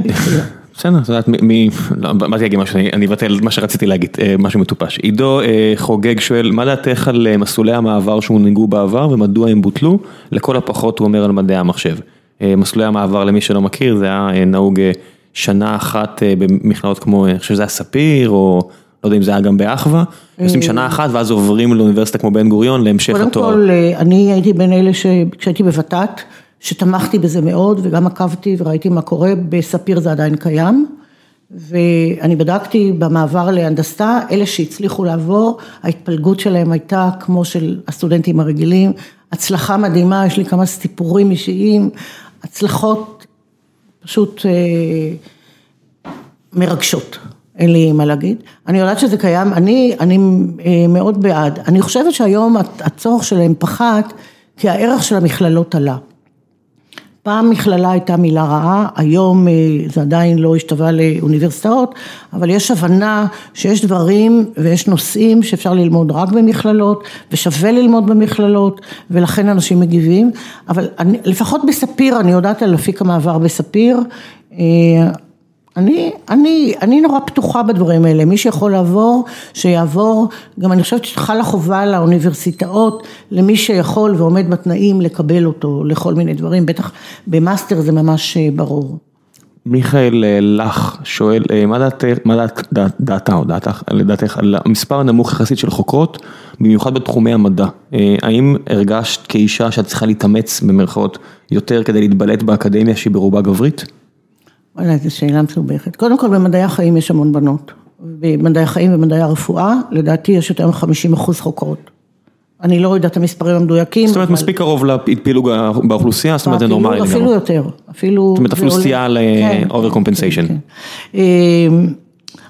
בסדר, את יודעת מי, לא, באתי להגיד משהו, אני אבטל מה שרציתי להגיד, אה, משהו מטופש. עידו אה, חוגג שואל, מה דעתך על אה, מסלולי המעבר שהונהגו בעבר ומדוע הם בוטלו? לכל הפחות הוא אומר על מדעי המחשב. מסלולי המעבר למי שלא מכיר, זה היה נהוג שנה אחת במכללות כמו, אני חושב שזה היה ספיר, או לא יודע אם זה היה גם באחווה, עושים שנה אחת ואז עוברים לאוניברסיטה כמו בן גוריון להמשך התואר. קודם כל, אני הייתי בין אלה שכשהייתי בות"ת, שתמכתי בזה מאוד וגם עקבתי וראיתי מה קורה, בספיר זה עדיין קיים. ואני בדקתי במעבר להנדסה, אלה שהצליחו לעבור, ההתפלגות שלהם הייתה כמו של הסטודנטים הרגילים, הצלחה מדהימה, יש לי כמה סיפורים אישיים, הצלחות פשוט אה, מרגשות, אין לי מה להגיד. אני יודעת שזה קיים, אני, אני אה, מאוד בעד. אני חושבת שהיום הצורך שלהם פחת, כי הערך של המכללות עלה. פעם מכללה הייתה מילה רעה, היום אה, זה עדיין לא השתווה לאוניברסיטאות, אבל יש הבנה שיש דברים ויש נושאים שאפשר ללמוד רק במכללות ושווה ללמוד במכללות ולכן אנשים מגיבים, אבל אני, לפחות בספיר, אני יודעת על אפיק המעבר בספיר, אה, אני, אני, אני נורא פתוחה בדברים האלה, מי שיכול לעבור, שיעבור, גם אני חושבת שחלה חובה לאוניברסיטאות, למי שיכול ועומד בתנאים לקבל אותו לכל מיני דברים, בטח במאסטר זה ממש אה, ברור. מיכאל אה, לך שואל, אה, מה דעתך, מה דעת, דעת, דעתה או דעתך, לדעתך, על המספר הנמוך יחסית של חוקרות, במיוחד בתחומי המדע, האם הרגשת כאישה שאת צריכה להתאמץ במרכאות יותר כדי להתבלט באקדמיה שהיא ברובה גברית? וואלה, זו שאלה מסובכת. קודם כל במדעי החיים יש המון בנות. במדעי החיים ומדעי הרפואה, לדעתי יש יותר מ-50 אחוז חוקרות. אני לא יודעת את המספרים המדויקים. זאת אומרת, מספיק קרוב לפילוג באוכלוסייה, זאת אומרת, זה נורמלי לגמרי. אפילו יותר, אפילו... זאת אומרת, אפילו סטייה ל-over compensation. כן, כן. אמ,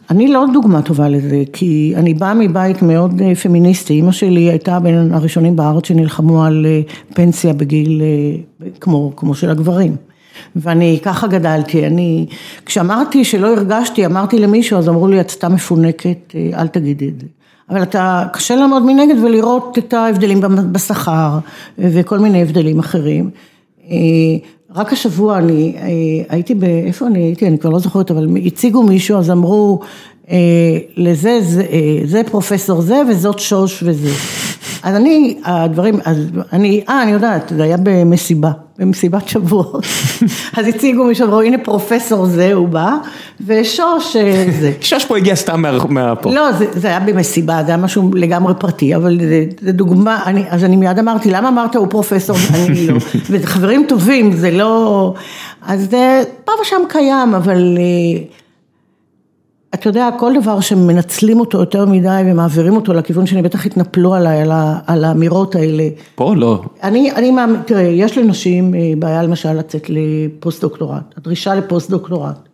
אני לא דוגמה טובה לזה, כי אני באה מבית מאוד אה, פמיניסטי, אימא שלי הייתה בין הראשונים בארץ שנלחמו על אה, פנסיה בגיל, אה, כמו, כמו של הגברים. ואני ככה גדלתי, אני, כשאמרתי שלא הרגשתי, אמרתי למישהו, אז אמרו לי, את סתם מפונקת, אה, אל תגידי את זה. אבל אתה, קשה לעמוד מנגד ולראות את ההבדלים בשכר וכל מיני הבדלים אחרים. אה, רק השבוע אני הייתי, ב, איפה אני הייתי, אני כבר לא זוכרת, אבל הציגו מישהו, אז אמרו, לזה, זה, זה פרופסור זה וזאת שוש וזה. אז אני, הדברים, אז אני, אה, אני יודעת, זה היה במסיבה, במסיבת שבועות. <laughs> אז הציגו מישהו, אמרו, הנה פרופסור זה, הוא בא, ושוש אה, זה. <laughs> שוש פה הגיע סתם מהפה. לא, זה, זה היה במסיבה, זה היה משהו לגמרי פרטי, אבל זה, דוגמה, אני, אז אני מיד אמרתי, למה אמרת הוא פרופסור, <laughs> אני לא. וזה חברים טובים, זה לא, אז זה פה ושם קיים, אבל... אתה יודע, כל דבר שמנצלים אותו יותר מדי ומעבירים אותו לכיוון שאני בטח התנפלו עליי, על, על האמירות האלה. פה לא. אני, אני מאמין, תראה, יש לנשים אה, בעיה למשל לצאת לפוסט דוקטורט, הדרישה לפוסט דוקטורט.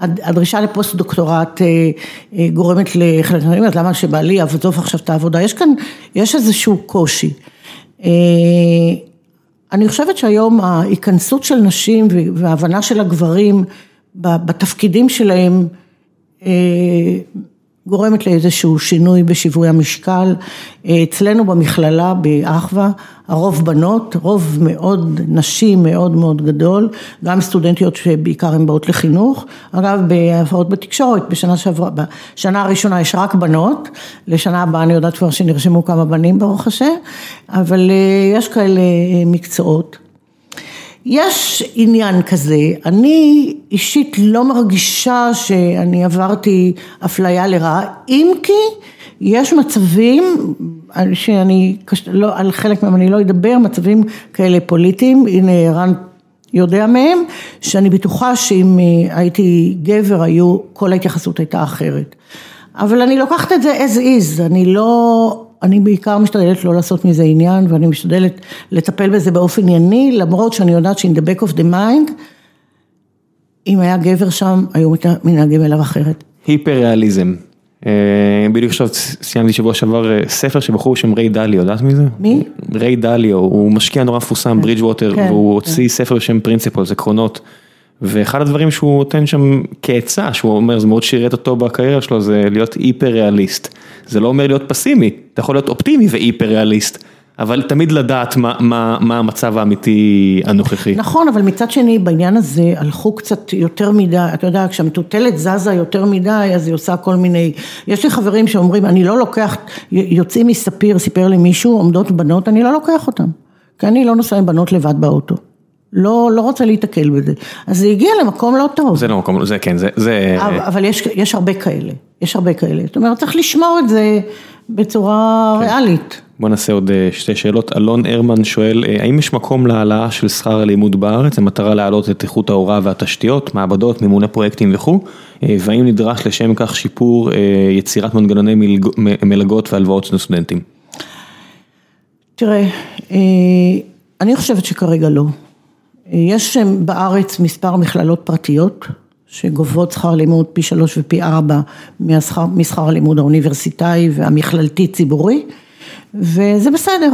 הדרישה לפוסט דוקטורט אה, אה, גורמת לחלק מהדברים, אז למה שבעלי יעזוב עכשיו את העבודה? יש כאן, יש איזשהו קושי. אני חושבת שהיום ההיכנסות של נשים וההבנה של הגברים בתפקידים שלהם, גורמת לאיזשהו שינוי בשיווי המשקל. אצלנו במכללה באחווה, הרוב בנות, רוב מאוד נשים מאוד מאוד גדול, גם סטודנטיות שבעיקר הן באות לחינוך. אגב, בהפרעות בתקשורת, בשנה שעברה, בשנה הראשונה יש רק בנות, לשנה הבאה אני יודעת כבר שנרשמו כמה בנים ברוך השם, אבל יש כאלה מקצועות. יש עניין כזה, אני אישית לא מרגישה שאני עברתי אפליה לרעה, אם כי יש מצבים שאני, לא, על חלק מהם אני לא אדבר, מצבים כאלה פוליטיים, הנה ערן יודע מהם, שאני בטוחה שאם הייתי גבר היו, כל ההתייחסות הייתה אחרת. אבל אני לוקחת את זה as is, אני לא... אני בעיקר משתדלת לא לעשות מזה עניין ואני משתדלת לטפל בזה באופן ענייני, למרות שאני יודעת ש-in the back of the mind, אם היה גבר שם, היו מתנהגים אליו אחרת. היפר ריאליזם. בדיוק עכשיו סיימתי שבוע שעבר ספר של בחור בשם ריי דליו, יודעת מי זה? מי? ריי דליו, הוא משקיע נורא מפורסם, ברידג' ווטר, והוא הוציא ספר בשם פרינציפלס, עקרונות. ואחד הדברים שהוא נותן שם כעצה, שהוא אומר זה מאוד שירת אותו בקריירה שלו, זה להיות היפר ריאליסט. זה לא אומר להיות פסימי, אתה יכול להיות אופטימי והיפר ריאליסט, אבל תמיד לדעת מה, מה, מה המצב האמיתי הנוכחי. נכון, אבל מצד שני בעניין הזה הלכו קצת יותר מדי, אתה יודע, כשהמטוטלת זזה יותר מדי, אז היא עושה כל מיני, יש לי חברים שאומרים, אני לא לוקח, יוצאים מספיר, סיפר לי מישהו, עומדות בנות, אני לא לוקח אותן, כי אני לא נוסע עם בנות לבד באוטו. לא, לא רוצה להתקל בזה, אז זה הגיע למקום לא טוב. זה לא מקום, זה כן, זה, זה... אבל יש, יש הרבה כאלה, יש הרבה כאלה, זאת אומרת צריך לשמור את זה בצורה כן. ריאלית. בוא נעשה עוד שתי שאלות, אלון הרמן שואל, האם יש מקום להעלאה של שכר הלימוד בארץ, המטרה להעלות את איכות ההוראה והתשתיות, מעבדות, מימוני פרויקטים וכו', והאם נדרש לשם כך שיפור יצירת מנגנוני מלג... מלגות והלוואות לסטודנטים? תראה, אני חושבת שכרגע לא. יש בארץ מספר מכללות פרטיות שגובות שכר לימוד פי שלוש ופי ארבע משכר הלימוד האוניברסיטאי והמכללתי ציבורי וזה בסדר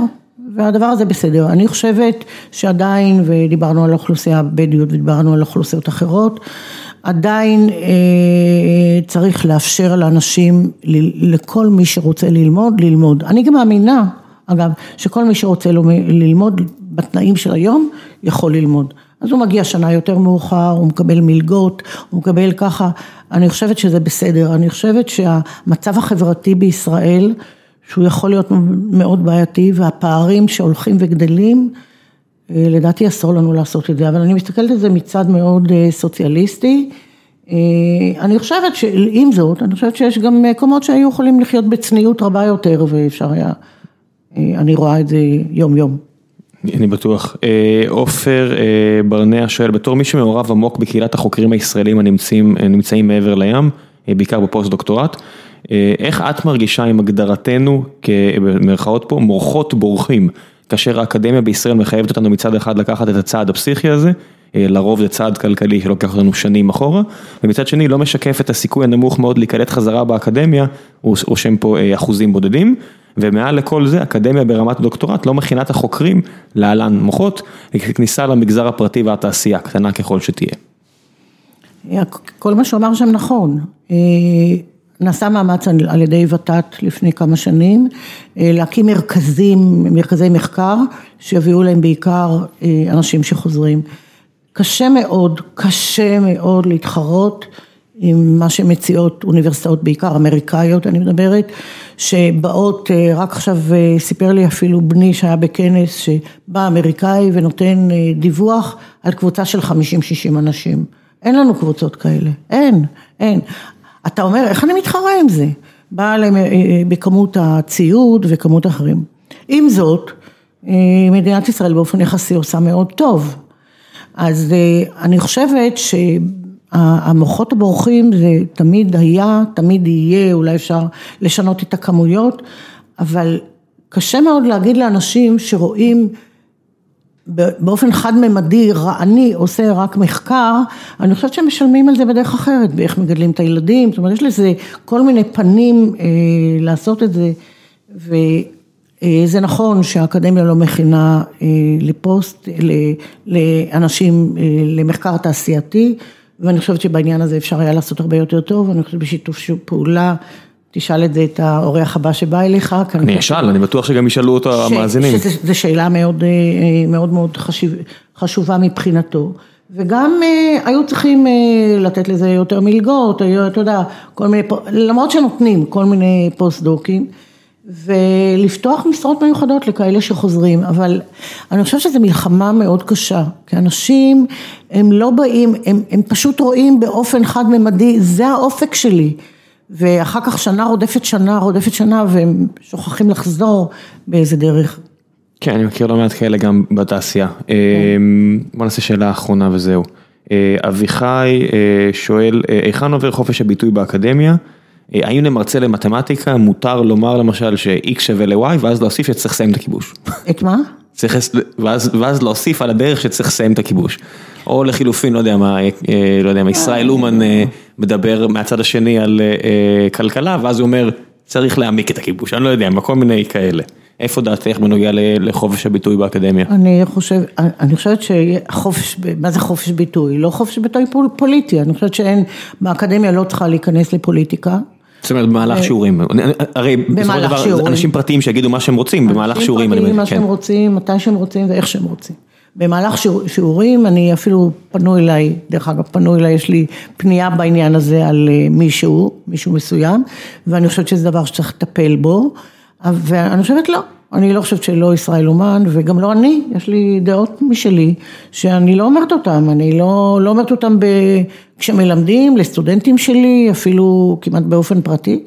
והדבר הזה בסדר. אני חושבת שעדיין ודיברנו על האוכלוסייה הבדואית ודיברנו על אוכלוסיות אחרות עדיין צריך לאפשר לאנשים, לכל מי שרוצה ללמוד, ללמוד. אני גם מאמינה אגב, שכל מי שרוצה ללמוד בתנאים של היום, יכול ללמוד. אז הוא מגיע שנה יותר מאוחר, הוא מקבל מלגות, הוא מקבל ככה, אני חושבת שזה בסדר, אני חושבת שהמצב החברתי בישראל, שהוא יכול להיות מאוד בעייתי, והפערים שהולכים וגדלים, לדעתי אסור לנו לעשות את זה, אבל אני מסתכלת על זה מצד מאוד סוציאליסטי. אני חושבת שעם זאת, אני חושבת שיש גם מקומות שהיו יכולים לחיות בצניעות רבה יותר ואפשר היה אני רואה את זה יום יום. אני בטוח. עופר ברנע שואל, בתור מי שמעורב עמוק בקהילת החוקרים הישראלים הנמצאים נמצאים מעבר לים, בעיקר בפוסט דוקטורט, איך את מרגישה עם הגדרתנו, במרכאות פה, מורחות בורחים, כאשר האקדמיה בישראל מחייבת אותנו מצד אחד לקחת את הצעד הפסיכי הזה, לרוב זה צעד כלכלי שלוקח אותנו שנים אחורה, ומצד שני לא משקף את הסיכוי הנמוך מאוד להיקלט חזרה באקדמיה, הוא רושם פה אחוזים בודדים. ומעל לכל זה, אקדמיה ברמת דוקטורט לא מכינה את החוקרים להלן מוחות, כניסה למגזר הפרטי והתעשייה, קטנה ככל שתהיה. כל מה שהוא שם נכון, נעשה מאמץ על ידי ות"ת לפני כמה שנים, להקים מרכזים, מרכזי מחקר, שיביאו להם בעיקר אנשים שחוזרים. קשה מאוד, קשה מאוד להתחרות. עם מה שמציעות אוניברסיטאות בעיקר אמריקאיות אני מדברת, שבאות, רק עכשיו סיפר לי אפילו בני שהיה בכנס שבא אמריקאי ונותן דיווח על קבוצה של 50-60 אנשים, אין לנו קבוצות כאלה, אין, אין. אתה אומר איך אני מתחרה עם זה? בא להם בכמות הציוד וכמות אחרים. עם זאת, מדינת ישראל באופן יחסי עושה מאוד טוב, אז אני חושבת ש... המוחות הבורחים זה תמיד היה, תמיד יהיה, אולי אפשר לשנות את הכמויות, אבל קשה מאוד להגיד לאנשים שרואים באופן חד ממדי, רעני, עושה רק מחקר, אני חושבת שהם משלמים על זה בדרך אחרת, באיך מגדלים את הילדים, זאת אומרת יש לזה כל מיני פנים אה, לעשות את זה, וזה נכון שהאקדמיה לא מכינה אה, לפוסט, לאנשים, אה, למחקר תעשייתי, ואני חושבת שבעניין הזה אפשר היה לעשות הרבה יותר טוב, אני חושבת בשיתוף פעולה תשאל את זה את האורח הבא שבא אליך. אני אשאל, אני בטוח שגם ישאלו אותו המאזינים. שזו שאלה מאוד מאוד מאוד חשובה מבחינתו. וגם היו צריכים לתת לזה יותר מלגות, אתה יודע, כל מיני, למרות שנותנים כל מיני פוסט-דוקים. ולפתוח משרות מיוחדות לכאלה שחוזרים, אבל אני חושבת שזו מלחמה מאוד קשה, כי אנשים הם לא באים, הם, הם פשוט רואים באופן חד ממדי, זה האופק שלי, ואחר כך שנה רודפת שנה רודפת שנה והם שוכחים לחזור באיזה דרך. כן, אני מכיר לא מעט כאלה גם בתעשייה. כן. בוא נעשה שאלה אחרונה וזהו. אביחי שואל, היכן עובר חופש הביטוי באקדמיה? האם למרצה למתמטיקה מותר לומר למשל ש-X שווה ל-Y ואז להוסיף שצריך לסיים את הכיבוש? את מה? צריך, ואז, ואז להוסיף על הדרך שצריך לסיים את הכיבוש. או לחילופין, לא יודע מה, לא יודע מה, ישראל אומן מדבר מהצד השני על כלכלה ואז הוא אומר צריך להעמיק את הכיבוש, אני לא יודע, כל מיני כאלה. איפה דעתך בנוגע לחופש הביטוי באקדמיה? אני חושב, אני חושבת שחופש, מה זה חופש ביטוי? לא חופש ביטוי פוליטי, אני חושבת שאין, באקדמיה לא צריכה להיכנס לפוליטיקה. זאת אומרת במהלך שיעורים, הרי בסופו של דבר אנשים פרטיים שיגידו מה שהם רוצים במהלך שיעורים. אנשים פרטיים מה שהם רוצים, מתי שהם רוצים ואיך שהם רוצים. במהלך שיעורים אני אפילו פנו אליי, דרך אגב פנו אליי, יש לי פנייה בעניין הזה על מישהו, מישהו מסוים, ואני חושבת שזה דבר שצריך לטפל בו, ואני חושבת לא, אני לא חושבת שלא ישראל אומן וגם לא אני, יש לי דעות משלי שאני לא אומרת אותן, אני לא, לא אומרת אותן כשמלמדים לסטודנטים שלי, אפילו כמעט באופן פרטי.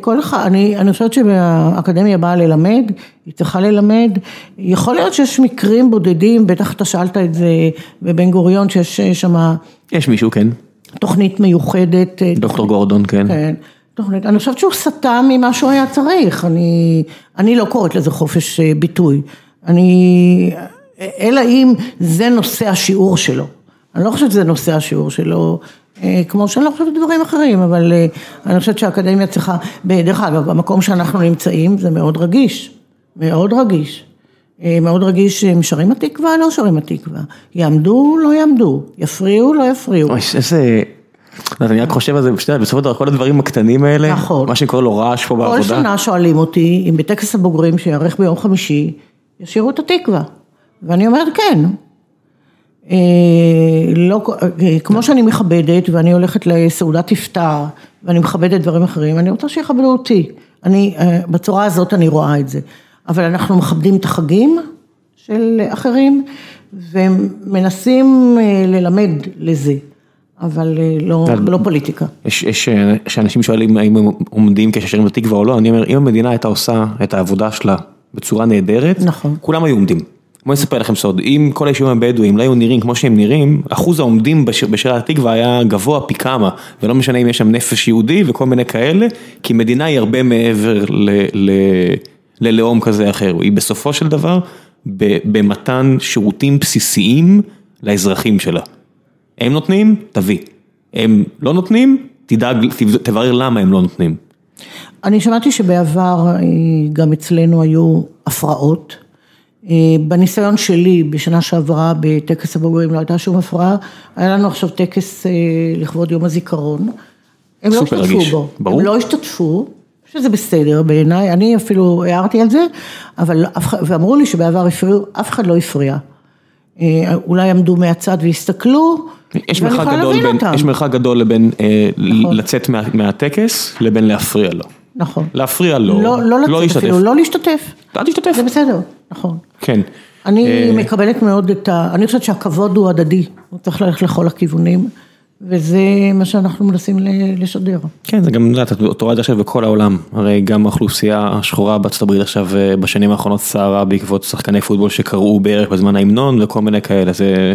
כל אחד, אני, אני חושבת שהאקדמיה באה ללמד, היא צריכה ללמד, יכול להיות שיש מקרים בודדים, בטח אתה שאלת את זה בבן גוריון שיש שם... יש מישהו, כן. תוכנית מיוחדת. דוקטור גורדון, כן. כן. תוכנית, אני חושבת שהוא סטה ממה שהוא היה צריך, אני, אני לא קוראת לזה חופש ביטוי, אני, אלא אם זה נושא השיעור שלו, אני לא חושבת שזה נושא השיעור שלו, כמו שאני לא חושבת דברים אחרים, אבל אני חושבת שהאקדמיה צריכה, דרך אגב, במקום שאנחנו נמצאים זה מאוד רגיש, מאוד רגיש, מאוד רגיש, הם שרים התקווה, לא שרים התקווה, יעמדו, לא יעמדו, יפריעו, לא יפריעו. אוי, איזה... אני רק חושב על זה, בסופו של דבר כל הדברים הקטנים האלה, נכון, מה שקורא לו רעש פה בעבודה. כל שנה שואלים אותי אם בטקס הבוגרים שיארך ביום חמישי, ישירו את התקווה, ואני אומרת כן. לא, כמו שאני מכבדת ואני הולכת לסעודת iftar ואני מכבדת דברים אחרים, אני רוצה שיכבדו אותי, אני, בצורה הזאת אני רואה את זה, אבל אנחנו מכבדים את החגים של אחרים ומנסים ללמד לזה. אבל לא, לא פוליטיקה. יש אנשים שואלים האם הם עומדים כששרים בתקווה או לא, אני אומר אם המדינה הייתה עושה את העבודה שלה בצורה נהדרת, נכון. כולם היו עומדים. בואי נספר לכם סוד, אם כל היישובים הבדואים לא היו נראים כמו שהם נראים, אחוז העומדים בשירי התקווה היה גבוה פי כמה, ולא משנה אם יש שם נפש יהודי וכל מיני כאלה, כי מדינה היא הרבה מעבר ללאום כזה אחר, היא בסופו של דבר במתן שירותים בסיסיים לאזרחים שלה. הם נותנים, תביא. הם לא נותנים, תדאג, תברר למה הם לא נותנים. אני שמעתי שבעבר גם אצלנו היו הפרעות. בניסיון שלי, בשנה שעברה בטקס הבוגרים לא הייתה שום הפרעה, היה לנו עכשיו טקס לכבוד יום הזיכרון. הם לא השתתפו בו, ברור. הם לא השתתפו, שזה בסדר בעיניי, אני אפילו הערתי על זה, אבל, ואמרו לי שבעבר הפריעו, אף אחד לא הפריע. אולי עמדו מהצד והסתכלו. יש מרחק גדול בין, יש מרחק גדול לבין נכון. לצאת מה, מהטקס לבין להפריע לו. נכון. להפריע לו, לא, לא לצאת להשתתף. אפילו, לא להשתתף. אל תשתתף. זה בסדר, נכון. כן. אני מקבלת מאוד את ה... אני חושבת שהכבוד הוא הדדי, הוא צריך ללכת לכל הכיוונים. וזה מה שאנחנו מנסים לשדר. כן, זה גם, את יודעת, את רואה את זה עכשיו בכל העולם, הרי גם האוכלוסייה השחורה בארצות הברית עכשיו בשנים האחרונות סערה בעקבות שחקני פוטבול שקראו בערך בזמן ההמנון וכל מיני כאלה, זה...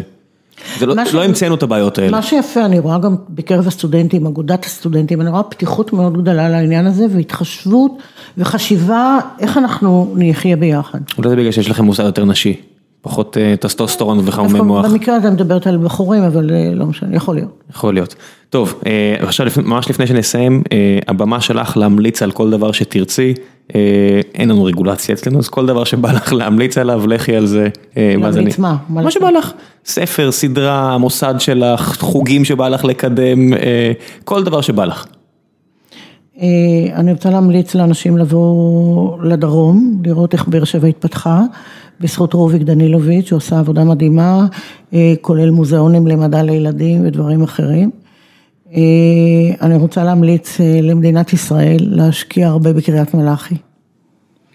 לא. לא המצאנו את הבעיות האלה. מה שיפה, אני רואה גם בקרב הסטודנטים, אגודת הסטודנטים, אני רואה פתיחות מאוד גדולה לעניין הזה, והתחשבות וחשיבה איך אנחנו נחיה ביחד. אולי זה בגלל שיש לכם מושג יותר נשי, פחות טסטוסטרון וחמומי מוח. במקרה הזה מדברת על בחורים, אבל לא משנה, יכול להיות. יכול להיות. טוב, עכשיו ממש לפני שנסיים, הבמה שלך להמליץ על כל דבר שתרצי. אין לנו רגולציה אצלנו, אז כל דבר שבא לך להמליץ עליו, לכי על זה. להמליץ מה? מה שבא לך. ספר, סדרה, מוסד שלך, חוגים שבא לך לקדם, כל דבר שבא לך. אני רוצה להמליץ לאנשים לבוא לדרום, לראות איך באר שבע התפתחה, בזכות רוביק דנילוביץ', שעושה עבודה מדהימה, כולל מוזיאונים למדע לילדים ודברים אחרים. אני רוצה להמליץ למדינת ישראל להשקיע הרבה בקריית מלאכי.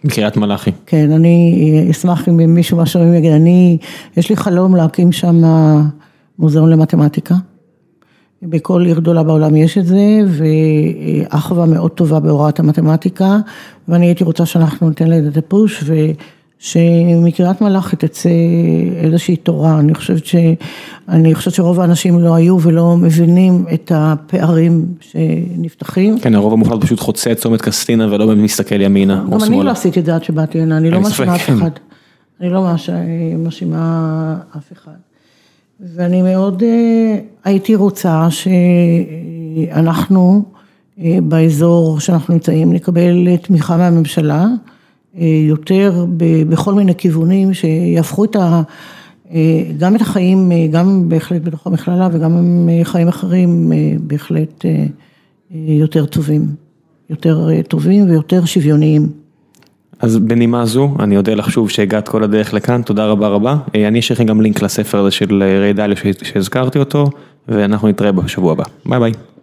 בקריית מלאכי. כן, אני אשמח אם מישהו מהשומעים יגיד, אני, יש לי חלום להקים שם מוזיאון למתמטיקה. בכל עיר גדולה בעולם יש את זה, ואחווה מאוד טובה בהוראת המתמטיקה, ואני הייתי רוצה שאנחנו ניתן לזה את הפוש, ושמקריית מלאכי תצא איזושהי תורה, אני חושבת ש... אני חושבת שרוב האנשים לא היו ולא מבינים את הפערים שנפתחים. כן, הרוב המוחלט פשוט חוצה את צומת קסטינה ולא באמת מסתכל ימינה או שמאלה. גם אני לא עשיתי את זה עד שבאתי הנה, אני לא מאשימה אף אחד. אני לא מאשימה אף אחד. ואני מאוד הייתי רוצה שאנחנו באזור שאנחנו נמצאים נקבל תמיכה מהממשלה, יותר בכל מיני כיוונים שיהפכו את ה... גם את החיים, גם בהחלט בתוך המכללה וגם חיים אחרים בהחלט יותר טובים, יותר טובים ויותר שוויוניים. אז בנימה זו, אני אודה לך שוב שהגעת כל הדרך לכאן, תודה רבה רבה. אני אשאיר לכם גם לינק לספר הזה של ריי דליו שהזכרתי אותו, ואנחנו נתראה בשבוע הבא. ביי ביי.